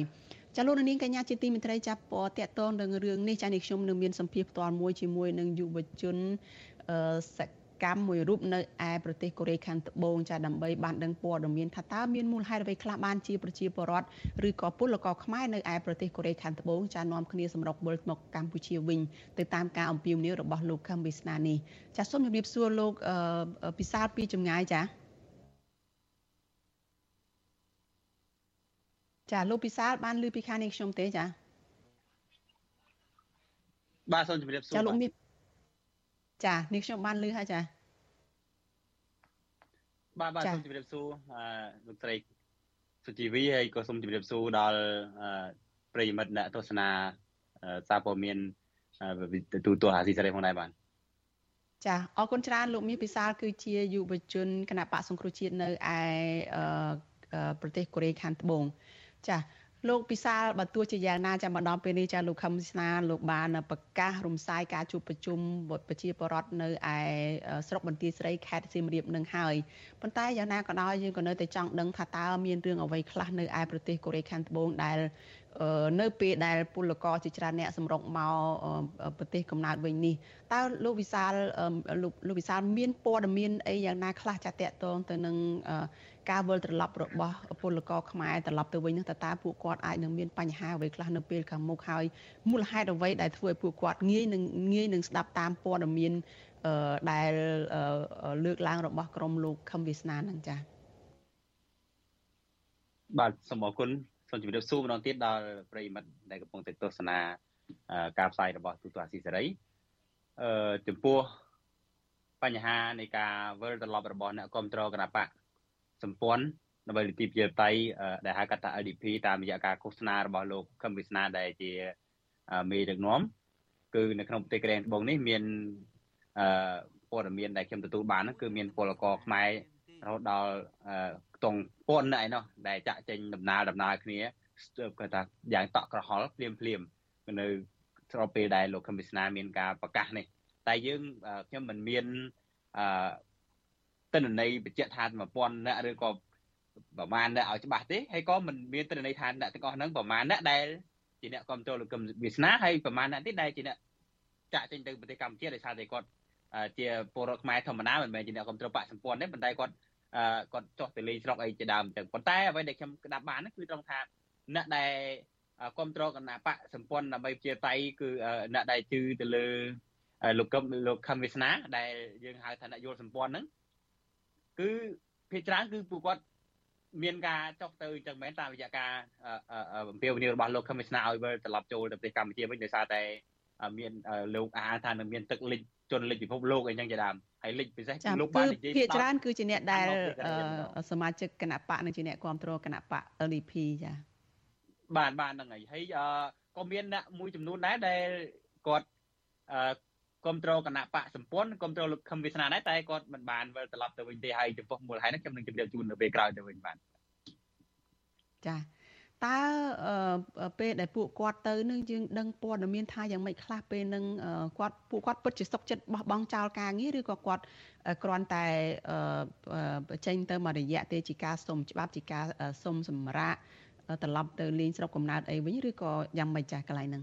A: ចាលោកនាងកញ្ញាជាទីមេត្រីចាប់ពតកតងនឹងរឿងនេះចានេះខ្ញុំនឹងមានសម្ភារផ្ទាល់មួយជាមួយនឹងយុវជនសក ម្មមួយរូបនៅឯប្រទេសកូរ៉េខាងត្បូងចាដើម្បីបានដឹងព័ត៌មានថាតើមានមូលហេតុអ្វីខ្លះបានជាប្រជាពលរដ្ឋឬក៏ពលករខ្មែរនៅឯប្រទេសកូរ៉េខាងត្បូងចានាំគ្នាសម្រុកវិលមកកម្ពុជាវិញទៅតាមការអំពាវនាវរបស់លោកខឹមវិស្នានេះចាសូមជម្រាបសួរលោកពិសាលពីចម្ងាយចាចាលោកពិសាលបានឮពីខាងនេះខ្ញុំទេចា
K: បាទសូមជម្រាបសួរ
A: ចាលោកមាន ចានេះខ្ញុំបានឮហើយចា
K: បាទបាទសូមជម្រាបសួរអឺលោកត្រីសុជីវីហើយក៏សូមជម្រាបសួរដល់ប្រិយមិត្តអ្នកទស្សនាសារព័ត៌មានទូទស្សន៍អាស៊ីសេរីផងដែរបាទ
A: ចាអរគុណច្រើនលោកមាសពិសាលគឺជាយុវជនគណៈបកសង្គ្រោះជាតិនៅឯប្រទេសកូរ៉េខាងត្បូងចា លោកពិសាលបើទោះជាយ៉ាងណាចាំមកដល់ពេលនេះចាលោកខឹមស្នាលោកបានប្រកាសរំសាយការជួបប្រជុំប្រជាពលរដ្ឋនៅឯស្រុកបន្ទាយស្រីខេត្តសៀមរាបនឹងហើយប៉ុន្តែយ៉ាងណាក៏ដោយយើងក៏នៅតែចង់ដឹងថាតើមានរឿងអ្វីខ្លះនៅឯប្រទេសកូរ៉េខាងត្បូងដែលនៅពេលដែលពលករជាច្រើនអ្នកសម្រុកមកប្រទេសកំណើតវិញនេះតើលោកវិសាលលោកវិសាលមានព័ត៌មានអីយ៉ាងណាខ្លះចាតតងទៅនឹង ការវិលត្រឡប់របស់ពលករខ្មែរត្រឡប់ទៅវិញនោះតើតើពួកគាត់អាចនឹងមានបញ្ហាអ្វីខ្លះនៅពេលខាងមុខហើយមូលហេតុអ្វីដែលធ្វើឲ្យពួកគាត់ងាយនឹងងាយនឹងស្ដាប់តាមព័ត៌មានដែលលើកឡើងរបស់ក្រមលោកខឹមវាសនានឹងចា៎
K: បាទសូមអរគុណសូមជម្រាបសួរម្ដងទៀតដល់ប្រិយមិត្តដែលកំពុងតែទស្សនាការផ្សាយរបស់ទូទស្សន៍អាស៊ីសេរីអឺចំពោះបញ្ហានៃការវិលត្រឡប់របស់អ្នកគ្រប់គ្រងគណៈបក សម្ព័ន្ធដើម្បីលទ្ធិប្រជាធិបតេយ្យដែលហៅកាត់ថា LDP តាមរយៈការឃោសនារបស់លោកខឹមវិស្នាដែលជាមេដឹកនាំគឺនៅក្នុងប្រទេសក្រែងត្បូងនេះមានអឺព័ត៌មានដែលខ្ញុំទទួលបានគឺមានពលករខ្មែររហូតដល់ខ្ទង់ពាន់ណែនោះដែលចាក់ចេញដំណើរដំណើរគ្នាគាត់ថាយ៉ាងតក់ក្រហល់ភ្លាមភ្លាមនៅស្របពេលដែលលោកខឹមវិស្នាមានការប្រកាសនេះតែយើងខ្ញុំមិនមានអឺ ទិន្នន័យបញ្ជាក់ថា1000អ្នកឬក៏ប្រមាណអ្នកឲ្យច្បាស់ទេហើយក៏មិនមានទិន្នន័យថាអ្នកទាំងអស់ហ្នឹងប្រមាណអ្នកដែលជាអ្នកគ្រប់គ្រងលោកកឹមវាសនាហើយប្រមាណអ្នកទៀតដែលជាអ្នកចាក់ចេញទៅប្រទេសកម្ពុជាដោយសារតែគាត់ជាពលរដ្ឋខ្មែរធម្មតាមិនមែនជាអ្នកគ្រប់គ្រងបកសម្ព័ន្ធទេប៉ុន្តែគាត់គាត់ចុះទៅលេងស្រុកអីជាដើមអញ្ចឹងប៉ុន្តែអ្វីដែលខ្ញុំក្តាប់បានគឺត្រង់ថាអ្នកដែលគ្រប់គ្រងគណៈបកសម្ព័ន្ធដើម្បីជាតៃគឺអ្នកដែលជឿទៅលើលោកកឹមលោកខឹមវាសនាដែលយើងហៅថាអ្នកយល់សម្ព័ន្ធហ្នឹង គឺភាគច្រើនគឺពួកគាត់មានការចុះទៅអញ្ចឹងមែនតាមរយៈការអំពាវនាវរបស់លោកខឹមវិស្នាឲ្យវិលត្រឡប់ចូលទៅប្រទេសកម្ពុជាវិញដោយសារតែមានលោកអាថានឹងមានទឹកលិចជនលិចពិភពលោកអីចឹងជាដើមហើយលិចពិសេស
A: លោកបាននិយាយភាគច្រើនគឺជាអ្នកដែលសមាជិកគណៈបកនិងជាអ្នកគ្រប់គ្រងគណៈបក LDP ចា
K: បាទបាទហ្នឹងហើយហើយក៏មានអ្នកមួយចំនួនដែរដែលគាត់ គ្រប់គ្រងគណៈបកសម្ព័ន្ធគ្រប់គ្រងលោកខឹមវាសនាដែរតែគាត់មិនបានវិលត្រឡប់ទៅវិញទេហើយចំពោះមូលហេតុនេះខ្ញុំនឹងជម្រាបជូននៅពេលក្រោយទៅវិញបាទ
A: ចាតើពេលដែលពួកគាត់ទៅនឹងយើងដឹងព័ត៌មានថាយ៉ាងម៉េចខ្លះពេលនឹងគាត់ពួកគាត់ពិតជាសុខចិត្តបោះបង់ចោលការងារឬក៏គាត់គ្រាន់តែចេញទៅមករយៈទេជាការសុំច្បាប់ជាការសុំសម្រាប់ត្រឡប់ទៅលេងស្រុកកំណើតអីវិញឬក៏យ៉ាងម៉េចចាស់កន្លែងហ្នឹង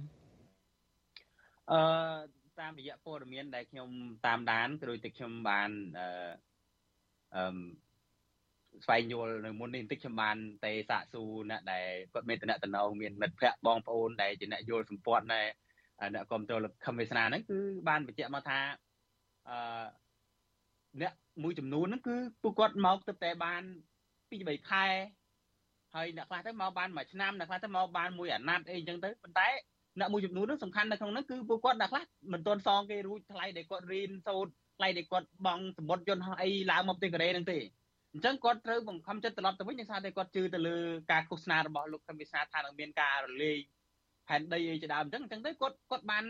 K: អឺ តាមរយៈព័ត៌មានដែលខ្ញុំតាមដានគឺដូចតែខ្ញុំបានអឺអឺស្វែងយល់នៅមុននេះបន្តិចខ្ញុំបានតែសាកសួរអ្នកដែលគាត់មានតំណតំណងមានមិត្តភ័ក្តិបងប្អូនដែលជាអ្នកយល់សម្ព័ន្ធដែលអ្នកគ្រប់គ្រងខំវាសនាហ្នឹងគឺបានបញ្ជាក់មកថាអឺអ្នកមួយចំនួនហ្នឹងគឺពួកគាត់មកទៅតែបាន2 3ខែហើយអ្នកខ្លះទៅមកបានមួយឆ្នាំអ្នកខ្លះទៅមកបានមួយអាណត្តិអីអញ្ចឹងទៅប៉ុន្តែ អ្នកមួយចំនួននោះសំខាន់នៅក្នុងនោះគឺពួកគាត់អ្នកខ្លះមិនទាន់សងគេរួចថ្លៃដែលគាត់រៀនសូត្រថ្លៃដែលគាត់បង់សម្បត្តិយន្តហោះអីឡើងមកប្រទេសកូរ៉េហ្នឹងទេអញ្ចឹងគាត់ត្រូវបង្ខំចិត្តត្រឡប់ទៅវិញដោយសារតែគាត់ជឿទៅលើការឃោសនារបស់លោកកឹមវិសាថានឹងមានការរលាយផែនដីអីជាដើមអញ្ចឹងអញ្ចឹងទៅគាត់គាត់បាន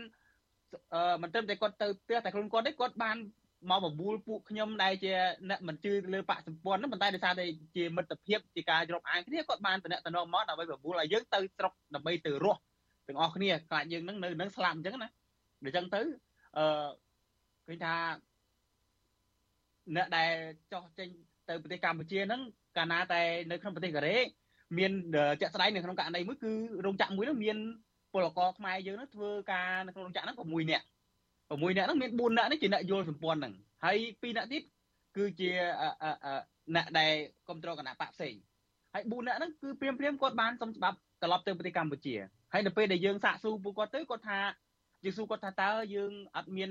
K: អឺមិនត្រឹមតែគាត់ទៅផ្ទះតែខ្លួនគាត់ទេគាត់បានមកបបួលពួកខ្ញុំដែលជាអ្នកមិនជឿលើបកសម្ព័ន្ធហ្នឹងប៉ុន្តែដោយសារតែជាមិត្តភាពជាការជ្រប់អានគ្នាគាត់បានតំណតំណងមកដើម្បីបបួលឲ្យយើងទៅស្រុកដើម្បីទៅរស់ ទាំងអស់គ្នាខ្លាចយើងនឹងនៅនឹងស្លាប់អញ្ចឹងណាដូច្នេះទៅអឺឃើញថាអ្នកដែលចោះចេញទៅប្រទេសកម្ពុជាហ្នឹងកាលណាតែនៅក្នុងប្រទេសកូរ៉េមានជាក់ស្ដែងនៅក្នុងករណីមួយគឺរោងចក្រមួយហ្នឹងមានពលករខ្មែរយើងហ្នឹងធ្វើការនៅក្នុងរោងចក្រហ្នឹង6នាក់6នាក់ហ្នឹងមាន4នាក់នេះជាអ្នកយល់សម្ព័ន្ធហ្នឹងហើយ2នាក់ទៀតគឺជាអ្នកដែលគ្រប់គ្រងគណៈបកផ្សេងហើយ4នាក់ហ្នឹងគឺព្រាមព្រាមគាត់បានសុំច្បាប់ត្រឡប់ទៅប្រទេសកម្ពុជា ហើយនៅពេលដែលយើងសាកសួរពួកគាត់ទៅគាត់ថាយើងសួរគាត់ថាតើយើងអត់មាន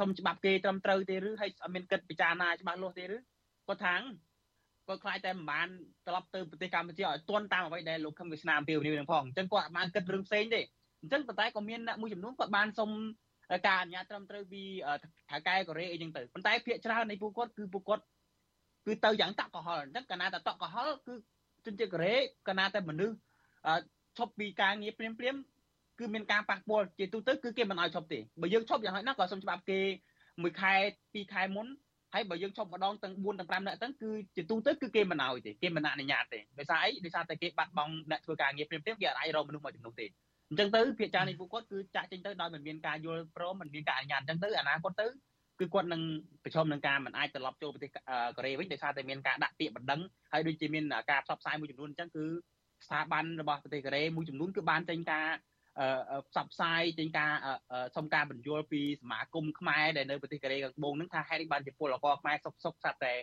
K: សុំច្បាប់គេត្រឹមត្រូវទេឬហើយអត់មានគិតពិចារណាច្បាស់លាស់ទេឬគាត់ថាគាត់ខ្លាចតែមិនបានត្រឡប់ទៅប្រទេសកម្ពុជាឲ្យទាន់តាមអ្វីដែលលោកខឹមវាសនាអំពីនេះនឹងផងអញ្ចឹងគាត់អត់បានគិតរឿងផ្សេងទេអញ្ចឹងប៉ុន្តែក៏មានអ្នកមួយចំនួនគាត់បានសុំការអនុញ្ញាតត្រឹមត្រូវពីថៅកែកូរ៉េអីចឹងទៅប៉ុន្តែភាគច្រើននៃពួកគាត់គឺពួកគាត់គឺទៅយ៉ាងតក់កុហលអញ្ចឹងកាលណាតែតក់កុហលគឺជនជាតិកូរ៉េកាលណាតែមនុស្ស ឈប់ពីការងារព្រាមព្រាមគឺមានការប៉ះពាល់ជាទូទៅគឺគេមិនឲ្យឈប់ទេបើយើងឈប់យ៉ាងហោចណាស់ក៏សុំច្បាប់គេមួយខែពីរខែមុនហើយបើយើងឈប់ម្ដងទាំង4ទាំង5នាក់ទាំងគឺជាទូទៅគឺគេមិនឲ្យទេគេមិនអនុញ្ញាតទេដោយសារអីដោយសារតែគេបាត់បង់អ្នកធ្វើការងារព្រាមព្រាមគេអាចរកមនុស្សមកចំនួនទេអញ្ចឹងទៅភាគច្រើននៃពួកគាត់គឺចាក់ចេញទៅដោយមិនមានការយល់ព្រមមិនមានការអនុញ្ញាតអញ្ចឹងទៅអនាគតទៅគឺគាត់នឹងប្រឈមនឹងការមិនអាចត្រឡប់ចូលប្រទេសកូរ៉េវិញដោយសារតែមានការដាក់ពាក្យបណ្ដឹងហើយដូចជាមានការផ្សព្វផ្សាយមួយចំនួនអញ្ចឹងគឺ ស្ថាប័នរបស់ប្រទេសកូរ៉េមួយចំនួនគឺបានចេញការផ្សព្វផ្សាយចេញការសុំការបញ្យល់ពីសមាគមខ្មែរដែលនៅប្រទេសកូរ៉េខាងត្បូងហ្នឹងថាហេតុនេះបានជាពលករខ្មែរសុកសុកសត្វតែ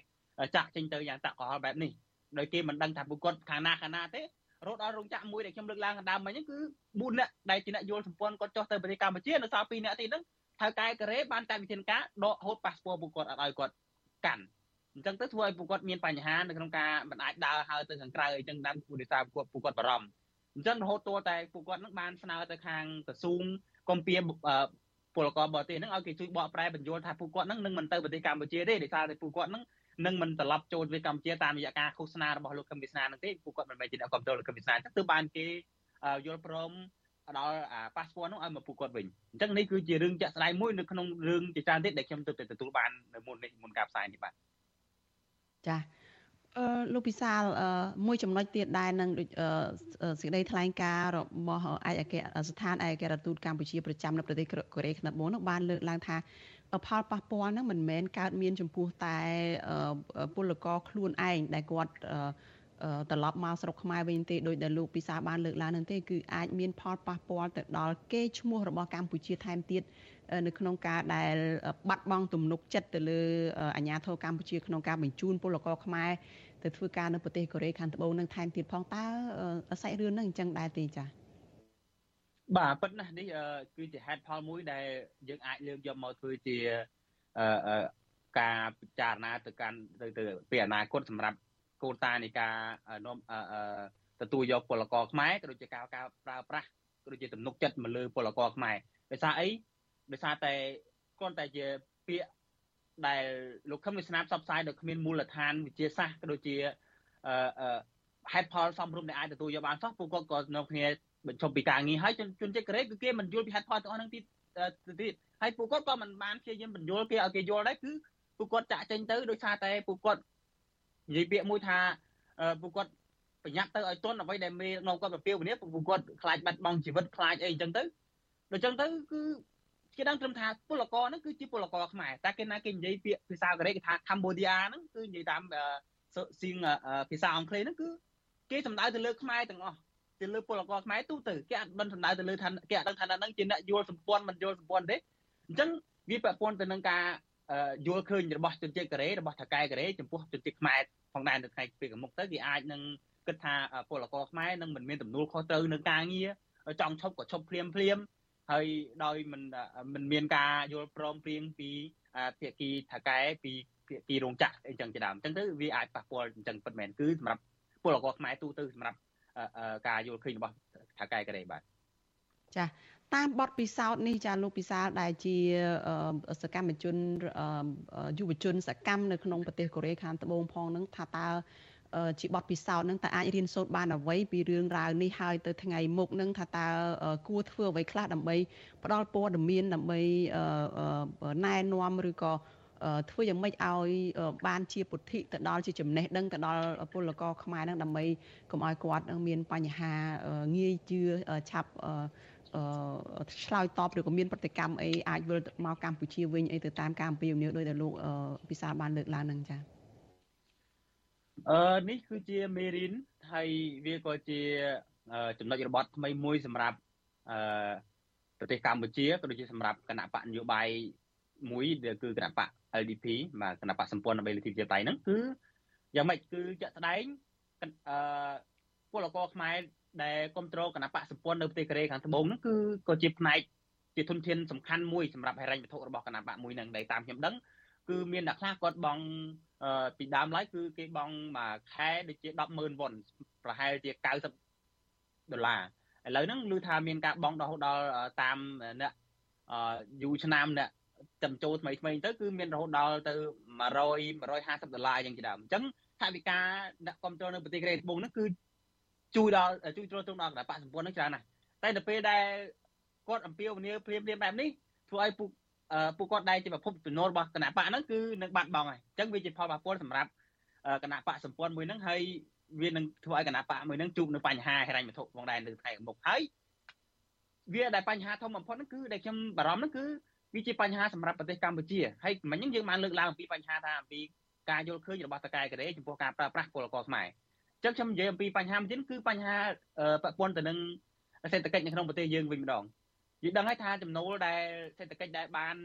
K: ចាក់ចេញទៅយ៉ាងតក់កុហលបែបនេះដោយគេមិនដឹងថាពួកគាត់ខាងណាខាងណាទេរហូតដល់រោងចក្រមួយដែលខ្ញុំលើកឡើងដើមមិញហ្នឹងគឺ4នាក់ដែលជាអ្នកយល់សម្ព័ន្ធគាត់ចុះទៅប្រទេសកម្ពុជានៅសល់2នាក់ទៀតហ្នឹងថៅកែកូរ៉េបានចាត់វិធានការដកហូតប៉ាសពតពួកគាត់អត់ឲ្យគាត់កាន់ អញ្ចឹងទៅធ្វើឲ្យពួកគាត់មានបញ្ហានៅក្នុងការមិនអាចដើរហើរទៅខាងក្រៅអីចឹងតាមពួកនេសាទពួកគាត់ពួកគាត់បារម្ភអញ្ចឹងរហូតទាល់តែពួកគាត់នឹងបានស្នើទៅខាងក្រសួងកុំពៀពលករបរទេសហ្នឹងឲ្យគេជួយបកប្រែបញ្យល់ថាពួកគាត់ហ្នឹងនឹងមិនទៅប្រទេសកម្ពុជាទេដោយសារតែពួកគាត់ហ្នឹងនឹងមិនត្រឡប់ចូលប្រទេសកម្ពុជាតាមរយៈការឃោសនារបស់លោកកឹមវិស្នាហ្នឹងទេពួកគាត់មិនមែនជាអ្នកគ្រប់គ្រងលោកកឹមវិស្នាអញ្ចឹងទើបបានគេយល់ព្រមដល់ប៉ាសពតនោះឲ្យមកពួកគាត់វិញអញ្ចឹងនេះគឺជារឿងជាក់ស្ដែងមួយនៅក្នុងរឿងជាច្រើនទៀតដែលខ្ញុំទើបតែទទួលបាននៅមុននេះមុនការផ្សាយនេះបាទ
A: ចាអឺលោកពិសាលមួយចំណុចទៀតដែរនឹងដូចសេចក្តីថ្លែងការណ៍របស់ឯកអគ្គស្ថានឯកអគ្គរដ្ឋទូតកម្ពុជាប្រចាំនៅប្រទេសកូរ៉េខាងត្បូងនោះបានលើកឡើងថាផលប៉ះពាល់ហ្នឹងមិនមែនកើតមានចំពោះតែពលករខ្លួនឯងដែលគាត់ត្រឡប់មកស្រុកខ្មែរវិញទេដោយដែលលោកពិសាបានលើកឡើងនឹងទេគឺអាចមានផលប៉ះពាល់ទៅដល់គេឈ្មោះរបស់កម្ពុជាថែមទៀត នៅក្នុងការដែលបាត់បង់ទំនុកចិត្តទៅលើអាញាធរកម្ពុជាក្នុងការបញ្ជូនពលករខ្មែរទៅធ្វើការនៅប្រទេសកូរ៉េខាងត្បូងនឹងថែមទៀតផងតើសាច់រឿងហ្នឹងអញ្ចឹងដែរទេចា៎
K: បាទប៉ុន្តែនេះគឺជាហេតុផលមួយដែលយើងអាចលើកយកមកធ្វើជាការពិចារណាទៅកាន់ទៅទៅពីអនាគតសម្រាប់គោលការណ៍នៃការនាំទទួលយកពលករខ្មែរក៏ដូចជាការការប្រើប្រាស់ក៏ដូចជាទំនុកចិត្តមកលើពលករខ្មែរដោយសារអី ដោយសារតែគ្រាន់តែជាពាក្យដែលលោកខឹមវាសនាផ្សព្វផ្សាយដោយគ្មានមូលដ្ឋានវិទ្យាសាស្ត្រក៏ដូចជាអឺហេតុផលសំរុំដែលអាចទទួលយកបានសោះពួកគាត់ក៏នៅគ្នាបញ្ឈប់ពីការងារហើយជនជាតិកូរ៉េគឺគេមិនយល់ពីហេតុផលទាំងអស់ហ្នឹងទៀតទៀតហើយពួកគាត់ក៏មិនបានព្យាយាមបញ្យល់គេឲ្យគេយល់ដែរគឺពួកគាត់ចាក់ចេញទៅដោយសារតែពួកគាត់និយាយពាក្យមួយថាពួកគាត់ប្រញាប់ទៅឲ្យទន់អ្វីដែលមេនាំគាត់ទៅពីវនេះពួកគាត់ខ្លាចបាត់បង់ជីវិតខ្លាចអីអញ្ចឹងទៅដូច្នេះទៅគឺ គេដឹងត្រឹមថាពលករហ្នឹងគឺជាពលករខ្មែរតែគេណាគេនិយាយពាក្យភាសាកូរ៉េគេថា Cambodia ហ្នឹងគឺនិយាយតាមសៀងភាសាអង់គ្លេសហ្នឹងគឺគេសំដៅទៅលើខ្មែរទាំងអស់ទៅលើពលករខ្មែរទូទៅគេអត់មិនសំដៅទៅលើថាគេអត់ដឹងថាហ្នឹងជាអ្នកយល់សម្ព័ន្ធមិនយល់សម្ព័ន្ធទេអញ្ចឹងវាពាក់ព័ន្ធទៅនឹងការយល់ឃើញរបស់ជនជាតិកូរ៉េរបស់ថៅកែកូរ៉េចំពោះជនជាតិខ្មែរផងដែរនៅថ្ងៃពេលកមុខទៅគេអាចនឹងគិតថាពលករខ្មែរនឹងមិនមានទំនួលខុសត្រូវនឹងការងារចង់ឈប់ក៏ឈប់ភ្លាមភ្លាម ហើយដោយមិនមិនមានការយល់ព្រមព្រៀងពីភាគីថៅកែពីភាគីរោងចក្រអីចឹងជាដើមអញ្ចឹងទៅវាអាចប៉ះពាល់អញ្ចឹងពិតមែនគឺសម្រាប់ពលករខ្មែរទូទៅសម្រាប់ការយល់ឃើញរបស់ថៅកែកូរ៉េបាទ
A: ចាតាមបទពិសោធន៍នេះចាលោកពិសាលដែលជាសកម្មជនយុវជនសកម្មនៅក្នុងប្រទេសកូរ៉េខាងត្បូងផងនឹងថាតើ ជាបទពិសោធន៍នឹងតើអាចរៀនសូត្របានអ្វីពីរឿងរ៉ាវនេះហើយទៅថ្ងៃមុខនឹងថាតើគួរធ្វើអ្វីខ្លះដើម្បីផ្ដល់ព័ត៌មានដើម្បីណែនាំឬក៏ធ្វើយ៉ាងម៉េចឲ្យបានជាពុទ្ធិទៅដល់ជាចំណេះដឹងទៅដល់ពលករខ្មែរនឹងដើម្បីកុំឲ្យគាត់មានបញ្ហាងាយជឿឆាប់ឆ្លើយតបឬក៏មានប្រតិកម្មអីអាចវិលមកកម្ពុជាវិញអីទៅតាមការអំពាវនាវដោយតែលោកពិសាបានលើកឡើងហ្នឹងចា៎
K: អឺនេះគឺជាមេរៀនហើយវាក៏ជាចំណុចរបត់ថ្មីមួយសម្រាប់អឺប្រទេសកម្ពុជាក៏ដូចជាសម្រាប់គណៈបកនយោបាយមួយដែលគឺគណៈបក LDP បាទគណៈបកសម្ព័ន្ធដើម្បីលទ្ធិប្រជាធិបតេយ្យហ្នឹងគឺយ៉ាងម៉េចគឺជាក់ស្ដែងអឺពលករខ្មែរដែលគ្រប់គ្រងគណៈបកសម្ព័ន្ធនៅប្រទេសកូរ៉េខាងត្បូងហ្នឹងគឺក៏ជាផ្នែកជាធនធានសំខាន់មួយសម្រាប់ហិរញ្ញវត្ថុរបស់គណៈបកមួយហ្នឹងដែលតាមខ្ញុំដឹងគឺមានអ្នកខ្លះគាត់បង់ ពីដើមឡើយគឺគេបង់មួយខែដូចជា100,000វ៉ុនប្រហែលជា90ដុល្លារឥឡូវហ្នឹងឮថាមានការបង់រហូតដល់តាមអ្នកយូរឆ្នាំអ្នកចំចូលថ្មីថ្មីទៅគឺមានរហូតដល់ទៅ100 150ដុល្លារយ៉ាងជាដើមអញ្ចឹងថាវិការអ្នកគ្រប់គ្រងនៅប្រទេសកូរ៉េត្បូងហ្នឹងគឺជួយដល់ជួយទ្រទ្រង់ដល់គណៈបកសម្ព័ន្ធនឹងច្រើនណាស់តែនៅពេលដែលគាត់អំពាវនាវព្រាមព្រាមបែបនេះធ្វើឲ្យពួក ពួកគាត់ដែលជាប្រភពចំណូលរបស់គណៈបកហ្នឹងគឺនឹងបាត់បង់ហើយអញ្ចឹងវាជាផលប៉ះពាល់សម្រាប់គណៈបកសម្ព័ន្ធមួយហ្នឹងហើយវានឹងធ្វើឲ្យគណៈបកមួយហ្នឹងជួបនៅបញ្ហាហិរញ្ញវត្ថុផងដែរនៅថ្ងៃមុខហើយវាដែលបញ្ហាធំបំផុតហ្នឹងគឺដែលខ្ញុំបារម្ភហ្នឹងគឺវាជាបញ្ហាសម្រាប់ប្រទេសកម្ពុជាហើយមិញហ្នឹងយើងបានលើកឡើងអំពីបញ្ហាថាអំពីការយល់ឃើញរបស់តកែកូរ៉េចំពោះការប្រើប្រាស់ពលករខ្មែរអញ្ចឹងខ្ញុំនិយាយអំពីបញ្ហាមួយទៀតគឺបញ្ហាពាក់ព័ន្ធទៅនឹងសេដ្ឋកិច្ចនៅក្នុងប្រទេសយើងវិញម្ដង យើងដឹងហើយថាចំណូលដែលសេដ្ឋកិច្ចដែលបាន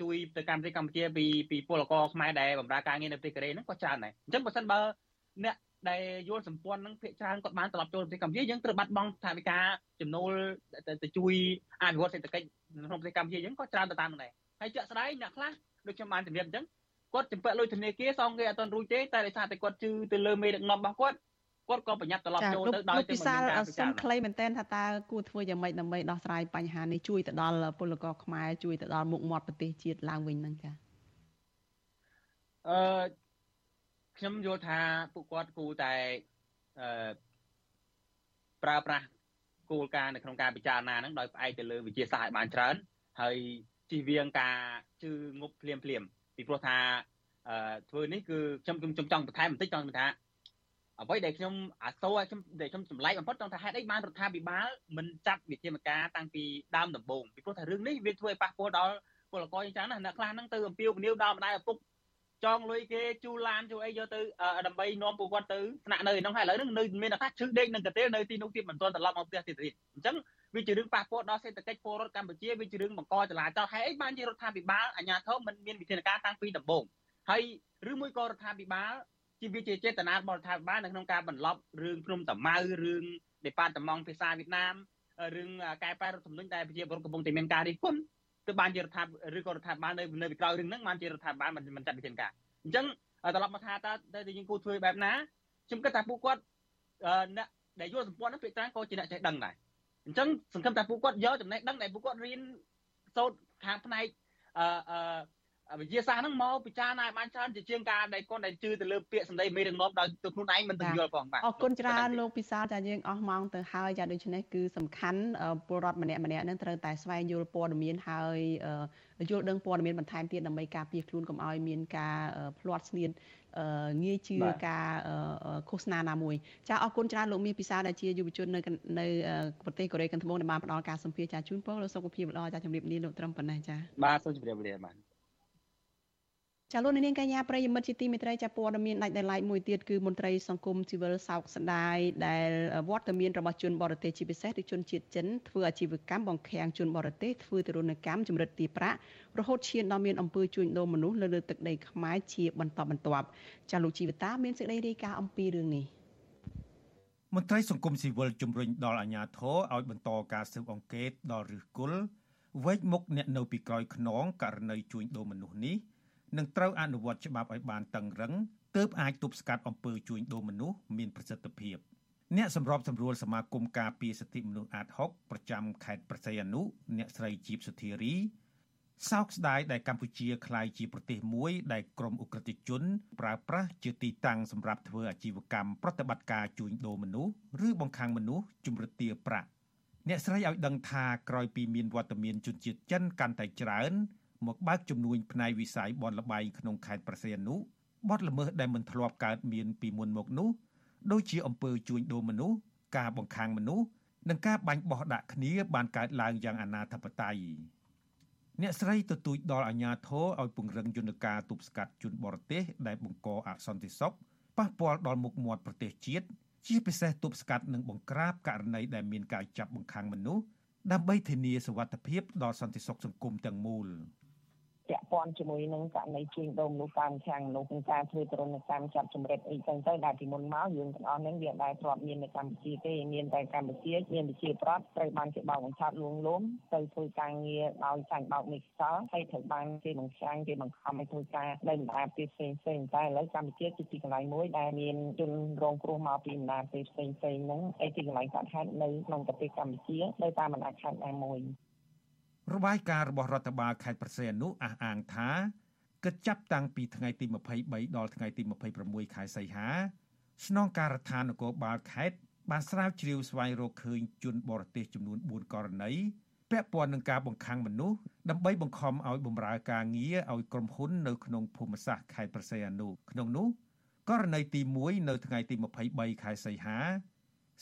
K: ជួយទៅកម្មវិធីកម្ពុជាពីពីពលករខ្មែរដែលបម្រើការងារនៅប្រទេសកូរ៉េហ្នឹងក៏ច្រើនដែរអញ្ចឹងបើសិនបើអ្នកដែលយល់សម្ព័ន្ធនឹងភាគច្រើនគាត់បានត្រឡប់ចូលប្រទេសកម្ពុជាយើងត្រូវបាត់បង់ថវិកាចំណូលទៅជួយអភិវឌ្ឍសេដ្ឋកិច្ចក្នុងប្រទេសកម្ពុជាយើងក៏ច្រើនទៅតាមនឹងដែរហើយជាក់ស្ដែងអ្នកខ្លះដូចខ្ញុំបានជម្រាបអញ្ចឹងគាត់ចំពាក់លុយធនាគារសងគេអត់ទាន់រួចទេតែដោយសារតែគាត់ជឿទៅលើមេដឹកនាំរបស់គាត់ គាត់ក៏ប្រញាប់ត្រឡប់ចូលទៅដោយ
A: តែមិនមានការពិចារណាសុំខ្លីមែនតើថាតើគួរធ្វើយ៉ាងម៉េចដើម្បីដោះស្រាយបញ្ហានេះជួយទៅដល់ពលករខ្មែរជួយទៅដល់មុខមាត់ប្រទេសជាតិឡើងវិញហ្នឹងចា
K: អឺខ្ញុំយល់ថាពួកគាត់គួរតែអឺប្រើប្រាស់គោលការណ៍នៅក្នុងការពិចារណាហ្នឹងដោយផ្អែកទៅលើវិជាសាស្ត្រឲ្យបានច្រើនហើយជៀសវាងការជឿងប់ភ្លាមភ្លាមពីព្រោះថាអឺធ្វើនេះគឺខ្ញុំខ្ញុំចង់បន្ថែមបន្តិចចង់ថា អ្វីដែលខ្ញុំអាសូរខ្ញុំដែលខ្ញុំចម្លែកបំផុតចង់ថាហេតុអីបានរដ្ឋាភិបាលមិនចាត់វិធានការតាំងពីដើមដំបូងពីព្រោះថារឿងនេះវាធ្វើឲ្យប៉ះពាល់ដល់ពលករយ៉ាងច្រើនណាស់អ្នកខ្លះហ្នឹងទៅអំពាវនាវដល់ម្ដាយឪពុកចងលុយគេជូឡានជូអីយកទៅដើម្បីនាំពួកគាត់ទៅស្នាក់នៅក្នុងហើយឥឡូវហ្នឹងនៅមានថាឈឺដេកនឹងកទេលនៅទីនោះទៀតមិនទាន់ត្រឡប់មកផ្ទះទៀតទៀតអញ្ចឹងវាជារឿងប៉ះពាល់ដល់សេដ្ឋកិច្ចពលរដ្ឋកម្ពុជាវាជារឿងបង្កចលាចលហើយអីបានជារដ្ឋាភិបាលអាជ្ញាធរមិនមានវិធានការតាំងពីដំបូងហើយឬមួយក៏រដ្ឋាភិបាល ជាវាជាចេតនារបស់រដ្ឋាភិបាលនៅក្នុងការបន្លប់រឿងភ្នំតាម៉ៅរឿងដេប៉ាតម៉ង់ភាសាវៀតណាមរឿងកែប្រែរដ្ឋធម្មនុញ្ញដែលប្រជាពលរដ្ឋកំពុងតែមានការរិះគន់ទៅបានជារដ្ឋាភិបាលឬក៏រដ្ឋាភិបាលនៅនៅក្រោយរឿងហ្នឹងបានជារដ្ឋាភិបាលមិនចាត់វិធានការអញ្ចឹងត្រឡប់មកថាតើយើងគួរធ្វើបែបណាខ្ញុំគិតថាពួកគាត់អ្នកដែលយល់សម្ព័ន្ធហ្នឹងពេលច្រើនក៏ជាអ្នកចេះដឹងដែរអញ្ចឹងសង្ឃឹមថាពួកគាត់យកចំណេះដឹងដែលពួកគាត់រៀនសូត្រខាងផ្នែកអឺ វិទ្យាសាស្ត្រហ្នឹងមកពិចារណាឲ្យបានច្រើនជាជាងការដែលគាត់ដែលជឿទៅលើពាក្យសម្ដីមេដឹកនាំដោយទៅខ្លួនឯងមិនទៅយល់ផងបាទ
A: អរគុណច្រើនលោកពិសាលចាយើងអស់ម៉ោងទៅហើយចាដូច្នេះគឺសំខាន់ពលរដ្ឋម្នាក់ម្នាក់នឹងត្រូវតែស្វែងយល់ព័ត៌មានហើយយល់ដឹងព័ត៌មានបន្ថែមទៀតដើម្បីការពារខ្លួនកុំឲ្យមានការផ្្លាត់ស្នៀនងាយជឿការឃោសនាណាមួយចាអរគុណច្រើនលោកមានពិសាដែលជាយុវជននៅនៅប្រទេសកូរ៉េខាងត្បូងដែលបានផ្ដល់ការសម្ភាសចាជូនពរលោកសុខភាពល្អចាជំរាបលាលោកត្រឹមប៉ុណ្ណេះចា
K: បាទសូមជម្រាបលាបាទ
A: ចាលោកនាងកញ្ញាប្រិយមិត្តជាទីមេត្រីចាព័ត៌មានដាច់ដោយឡែកមួយទៀតគឺមន្ត្រីសង្គមស៊ីវិលសោកស្ដាយដែលវត្តមានរបស់ជនបរទេសជាពិសេសគឺជនជាតិចិនធ្វើអាជីវកម្មបង្ខាំងជនបរទេសធ្វើទរណកម្មចម្រិតទីប្រាក់រហូតឈានដល់មានអំពើជួញដូរមនុស្សលើលើទឹកដីខ្មែរជាបន្តបន្ទាប់ចាលោកជីវតាមានសេចក្តីរាយការណ៍អំពីរឿងនេះ
L: មន្ត្រីសង្គមស៊ីវិលជំរុញដល់អាជ្ញាធរឲ្យបន្តការស៊ើបអង្កេតដល់ឫសគល់វែកមុខអ្នកនៅពីក្រោយខ្នងករណីជួញដូរមនុស្សនេះ នឹងត្រូវអនុវត្តច្បាប់ឲ្យបានតឹងរឹងទើបអាចទប់ស្កាត់អំពើជួញដូរមនុស្សមានប្រសិទ្ធភាពអ្នកសម្របសម្រួលសមាគមការពារសិទ្ធិមនុស្សអាត6ប្រចាំខេត្តប្រស័យអនុអ្នកស្រីជីបសុធារីសោកស្ដាយដែលកម្ពុជាក្លាយជាប្រទេសមួយដែលក្រមអ ுக ្រិតជន ប្រើប្រាស់ជាទីតាំងសម្រាប់ធ្វើអាជីវកម្មប្រតិបត្តិការជួញដូរមនុស្សឬបង្ខាំងមនុស្សជំរិតទាប្រាក់អ្នកស្រីឲ្យដឹងថាក្រោយពីមានវត្តមានជនជាតិចិនកាន់តែច្រើន មកបើកជំនួញផ្នែកវិស័យបនលបែងក្នុងខេត្តប្រស័យអនុបទល្មើសដែលមិនធ្លាប់កើតមានពីមុនមកនោះដូចជាអំពើជួញដូរមនុស្សការបង្ខាំងមនុស្សនិងការបាញ់បោះដាក់គ្នាបានកើតឡើងយ៉ាងអនាធបត័យអ្នកស្រីទទូចដល់អាជ្ញាធរឲ្យពង្រឹងយន្តការទប់ស្កាត់ជនបរទេសដែលបង្កអសន្តិសុខប៉ះពាល់ដល់មុខមាត់ប្រទេសជាតិជាពិសេសទប់ស្កាត់និងបង្ក្រាបករណីដែលមានការចាប់បង្ខាំងមនុស្សដើម្បីធានាសុវត្ថិភាពដល់សន្តិសុខសង្គមទាំងមូល។
M: ពាក់ព័ន្ធជាមួយនឹងករណីជួញដូរមនុស្សតាមខាងមនុស្សក្នុងការធ្វើទរណកម្មចាប់ចម្រិតអីចឹងទៅដែលពីមុនមកយើងទាំងអស់ហ្នឹងវាដែរធ្លាប់មាននៅកម្ពុជាទេមានតែកម្ពុជាមានវិជាប្រដ្ឋត្រូវបានគេបោកបញ្ឆោតលួងលោមទៅធ្វើការងារដោយចាញ់បោកនេះខ្សោហើយត្រូវបានគេបង្ខាំងគេបង្ខំឲ្យធ្វើការនៅបណ្ដាប្រទេសផ្សេងផ្សេងតែឥឡូវកម្ពុជាជាទីកន្លែងមួយដែលមានជនរងគ្រោះមកពីបណ្ដាប្រទេសផ្សេងផ្សេងហ្នឹងឯទីកន្លែងកើតហេតុនៅក្នុងប្រទេសកម្ពុជានៅតាមបណ្ដាខេត្តណាមួយ
L: របាយការណ៍របស់រដ្ឋបាលខេត្តប្រសេនុអះអាងថាគិតចាប់តាំងពីថ្ងៃទី23ដល់ថ្ងៃទី26ខែសីហាស្នងការដ្ឋាននគរបាលខេត្តបានស្រាវជ្រាវស្វែងរកឃើញជនបរទេសចំនួន4ករណីពាក់ព័ន្ធនឹងការបង្ខាំងមនុស្សដើម្បីបង្ខំឲ្យបម្រើការងារឲ្យក្រុមហ៊ុននៅក្នុងភូមិសាស្ត្រខេត្តប្រសេអនុក្នុងនោះករណីទី1នៅថ្ងៃទី23ខែសីហា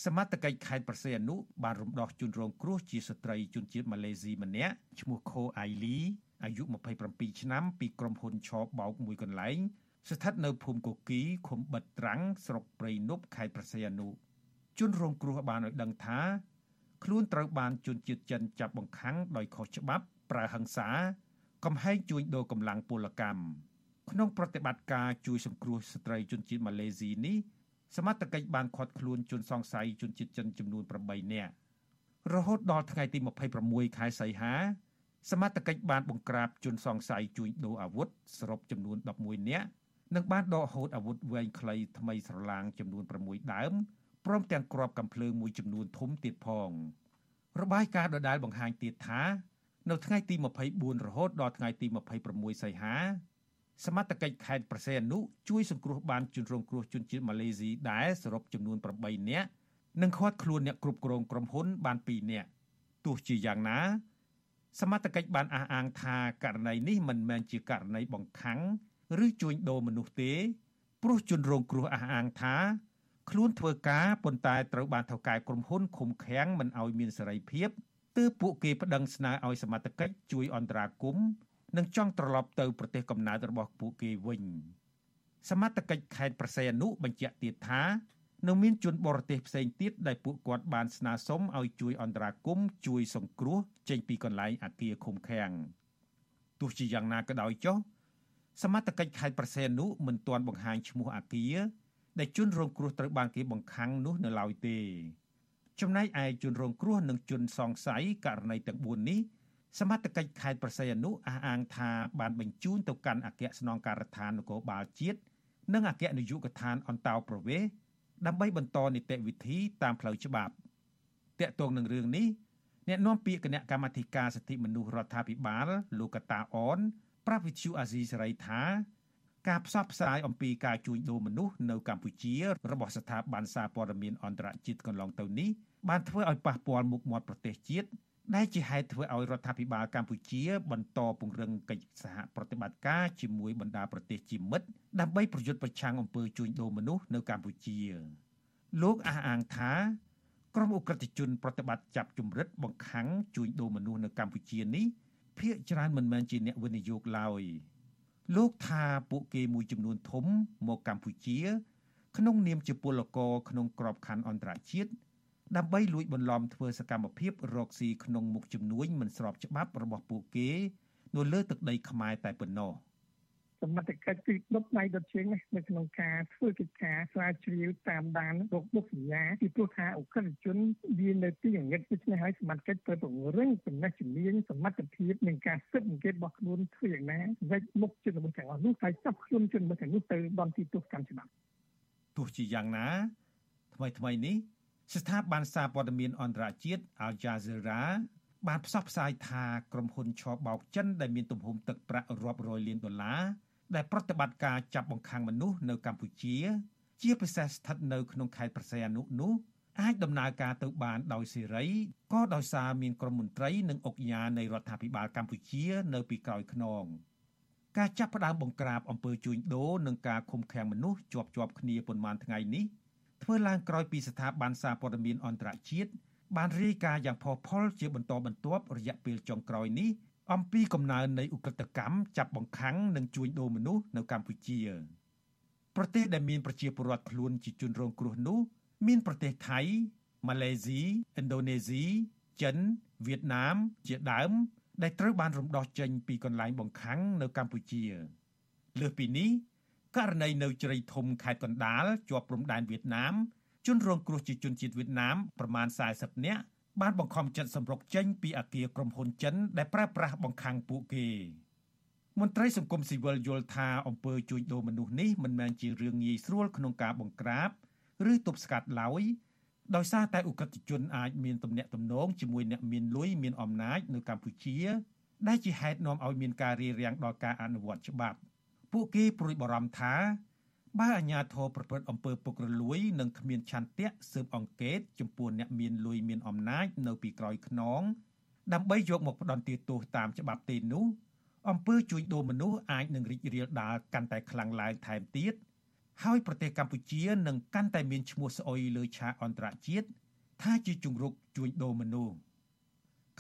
L: សមត្ថកិច្ចខេត្តប្រសេអនុបានរំដោះជនរងគ្រោះជាស្ត្រីជនជាតិម៉ាឡេស៊ីម្នាក់ឈ្មោះខូអៃលីអាយុ27ឆ្នាំពីក្រុមហ៊ុនឆបបោកមួយកន្លែងស្ថិតនៅភូមិកូគីឃុំបិទត្រាំងស្រុកព្រៃនប់ខេត្តប្រសេអនុជនរងគ្រោះបានឲ្យដឹងថាខ្លួនត្រូវបានជនជាតិចិនចាប់បង្ខាំងដោយខុសច្បាប់ប្រើហិង្សា កំហែងជួញដូរកម្លាំងពលកម្មក្នុងប្រតិបត្តិការជួយសង្គ្រោះស្ត្រីជនជាតិម៉ាឡេស៊ីនេះ សមត្ថកិច្ចបានឃាត់ខ្លួនជនសង្ស័យជនជាតិចិនចំនួន8នាក់រហូតដល់ថ្ងៃទី26ខែសីហាសមត្ថកិច្ចបានបង្ក្រាបជនសង្ស័យជួញដូរអាវុធសរុបចំនួន11នាក់និងបានដកហូតអាវុធវែងខ្លីថ្មីស្រឡាងចំនួន6ដើមព្រមទាំងគ្រាប់កាំភ្លើងមួយចំនួនធំទៀតផង របាយការណ៍ដដែលបង្ហាញទៀតថា នៅថ្ងៃទី24រហូតដល់ថ្ងៃទី26សីហា សមត្ថកិច្ចខេត្តប្រសេអនុជួយសង្គ្រោះបានជនរងគ្រោះជនជាតិម៉ាឡេស៊ីដែរសរុបចំនួន8នាក់និងឃាត់ខ្លួនអ្នកគ្រប់គ្រងក្រុមហ៊ុនបាន2នាក់ទោះជាយ៉ាងណា សមត្ថកិច្ចបានអះអាងថាករណីនេះមិនមែនជាករណីបង្ខាំងឬជួញដូរមនុស្សទេព្រោះជនរងគ្រោះអះអាងថាខ្លួនធ្វើការប៉ុន្តែត្រូវបានថៅកែក្រុមហ៊ុនឃុំឃាំងមិនឲ្យមានសេរីភាពទើបពួកគេប្តឹងស្នើឲ្យសមត្ថកិច្ចជួយអន្តរាគមន៍ និងចង់ត្រឡប់ទៅប្រទេសកំណើតរបស់ពួកគេវិញសមត្ថកិច្ចខេត្តប្រសេអនុបញ្ជាក់ទៀតថានៅមានជនបរទេសផ្សេងទៀតដែលពួកគាត់បានស្នើសុំឲ្យជួយអន្តរាគមន៍ជួយសង្គ្រោះចេញពីកន្លែងអាគារឃុំឃាំងទោះជាយ៉ាងណាក៏ដោយចុះសមត្ថកិច្ចខេត្តប្រសេនុមិនទាន់បង្ហាញឈ្មោះអាគារដែលជនរងគ្រោះត្រូវបានគេបង្ខាំងនោះនៅឡើយទេចំណែកឯជនរងគ្រោះនិងជនសង្ស័យករណីទាំង4នេះ សមត្ថកិច្ចខេត្តប្រស័យអនុអះអាងថាបានបញ្ជូនទៅកាន់អគ្គស្នងការដ្ឋាននគរបាលជាតិនិងអគ្គនាយកដ្ឋានអន្តោប្រវេសន៍ដើម្បីបន្តនីតិវិធីតាមផ្លូវច្បាប់តាក់ទងនឹងរឿងនេះអ្នកនាំពាក្យគណៈកម្មាធិការសិទ្ធិមនុស្សរដ្ឋាភិបាលលោកកតាអនប្រាប់វិទ្យុអាស៊ីសេរីថាការផ្សព្វផ្សាយអំពីការជួញដូរមនុស្សនៅកម្ពុជារបស់ស្ថាប័នសារព័ត៌មានអន្តរជាតិកន្លងទៅនេះបានធ្វើឲ្យប៉ះពាល់មុខមាត់ប្រទេសជាតិ ដែលជាហេតុធ្វើឲ្យរដ្ឋាភិបាលកម្ពុជា បន្តពង្រឹងកិច្ចសហប្រតិបត្តិការជាមួយបណ្ដាប្រទេសជាមិត្តដើម្បីប្រយុទ្ធប្រឆាំងអំពើជួញដូរមនុស្សនៅកម្ពុជា លោកអះអាងថាក្រុមអ ுக ្រិតជន ប្រតិបត្តិចាប់ជំរិតបង្ខាំងជួញដូរមនុស្សនៅកម្ពុជានេះភាគច្រើនមិនមែនជាអ្នកវិនិយោគឡើយលោកថាពួកគេមួយចំនួនធំមកកម្ពុជា ក្នុងនាមជាពលករក្នុងក្របខ័ណ្ឌអន្តរជាតិ ដើម្បីលួចបន្លំធ្វើសកម្មភាពរកស៊ីក្នុងមុខជំនួញមិនស្របច្បាប់របស់ពួកគេនៅលើទឹកដីខ្មែរតែប៉ុណ្ណោះ
D: សមត្ថកិច្ចគឺដុតដៃដុតជើងនៅក្នុងការធ្វើកិច្ចការស្រាវជ្រាវតាមដានរកបុកសញ្ញាពីព្រោះថាអក្រិតជនវានៅទីងងឹតដូច្នេះហើយសមត្ថកិច្ចត្រូវពង្រឹងចំណេះជំនាញសមត្ថភាពនិងការស៊ើបអង្កេតរបស់ខ្លួនធ្វើយ៉ាងណាវិច្ចមុខជនល្មើសទាំងអស់នោះហើយចាប់ខ្លួនជនល្មើសទាំងនោះទៅដល់ទីទោសកម្មច្បាប់
L: ទោះជាយ៉ាងណាថ្មីថ្មីនេះ ស្ថាប័នសារព័ត៌មានអន្តរជាតិ Al Jazeera បានផ្សព្វផ្សាយថាក្រុមហ៊ុនឆបោកចិនដែលមានទំហំទឹកប្រាក់រាប់រយលានដុល្លារដែលប្រតិបត្តិការចាប់បង្ខាំងមនុស្សនៅកម្ពុជា ជាពិសេសស្ថិតនៅក្នុងខេត្តប្រស័យអនុនោះអាចដំណើរការទៅបានដោយសេរីក៏ដោយសារមានក្រុមមន្ត្រីនិងអង្គការនៃរដ្ឋាភិបាលកម្ពុជា នៅពីក្រោយខ្នងការចាប់ផ្ដើមបង្ក្រាបអំពើជួញដូរនិងការឃុំឃាំងមនុស្សជាប់ជាប់គ្នាប៉ុន្មានថ្ងៃនេះ ធ្វើឡើងក្រោយពីស្ថាប័នសារព័ត៌មានអន្តរជាតិបានរាយការណ៍យ៉ាងផុសផុលជាបន្តបន្ទាប់រយៈពេលចុងក្រោយនេះអំពីកំណើននៃឧក្រិដ្ឋកម្មចាប់បង្ខាំងនិងជួញដូរមនុស្សនៅកម្ពុជា ប្រទេសដែលមានប្រជាពលរដ្ឋខ្លួនជាជនរងគ្រោះនោះមានប្រទេសថៃម៉ាឡេស៊ីឥណ្ឌូនេស៊ីចិនវៀតណាមជាដើម ដែលត្រូវបានរំដោះចេញពីកន្លែងបង្ខាំងនៅកម្ពុជា លើសពីនេះ ករណីនៅជ្រៃធំខេត្តកណ្ដាលជាប់ព្រំដែនវៀតណាមជនរងគ្រោះជាជនជាតិវៀតណាមប្រមាណ40នាក់បានបង្ខំចិត្តសម្រុកចេញពីអគារក្រុមហ៊ុនចិនដែលប្រើប្រាស់បង្ខាំងពួកគេមន្ត្រីសង្គមស៊ីវិលយល់ថាអំពើជួញដូរមនុស្សនេះមិនមែនជារឿងងាយស្រួលក្នុងការបង្ក្រាបឬទប់ស្កាត់ឡើយដោយសារតែឧក្រិដ្ឋជនអាចមានទំនាក់ទំនងជាមួយអ្នកមានលុយមានអំណាចនៅកម្ពុជា ដែលជាហេតុនាំឲ្យមានការរារាំងដល់ការអនុវត្តច្បាប់ ពួកគេព្រួយបារម្ភថាបើអាជ្ញាធរប្រព្រឹត្តអំពើពុករលួយនិងគ្មានឆន្ទៈស៊ើបអង្កេតចំពោះអ្នកមានលុយមានអំណាចនៅពីក្រោយខ្នងដើម្បីយកមកផ្ដន្ទាទោសតាមច្បាប់ទេនោះអំពើជួញដូរមនុស្សអាចនឹងរីករាលដាលកាន់តែខ្លាំងឡើងថែមទៀតហើយប្រទេសកម្ពុជានឹងកាន់តែមានឈ្មោះស្អុយលើឆាកអន្តរជាតិថាជាជំរុកជួញដូរមនុស្ស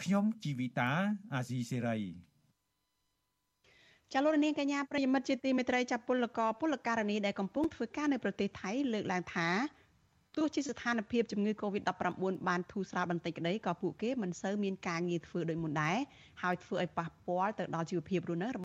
L: ខ្ញុំជីវិតាអាស៊ីសេរី
A: ចលនាកញ្ញាប្រិយមិត្តជាទីមេត្រីចាប់ពលករពលករនីដែលកំពុងធ្វើការនៅប្រទេសថៃលើកឡើងថាទោះជាស្ថានភាពជំងឺ Covid-19 បានធូរស្រាលបន្តិចក្តីក៏ពួកគេមិនសូវមានការងារធ្វើដោយមុនដែរហើយធ្វើឲ្យប៉ះពាល់ទៅដល់ជីវភាពរស់នៅ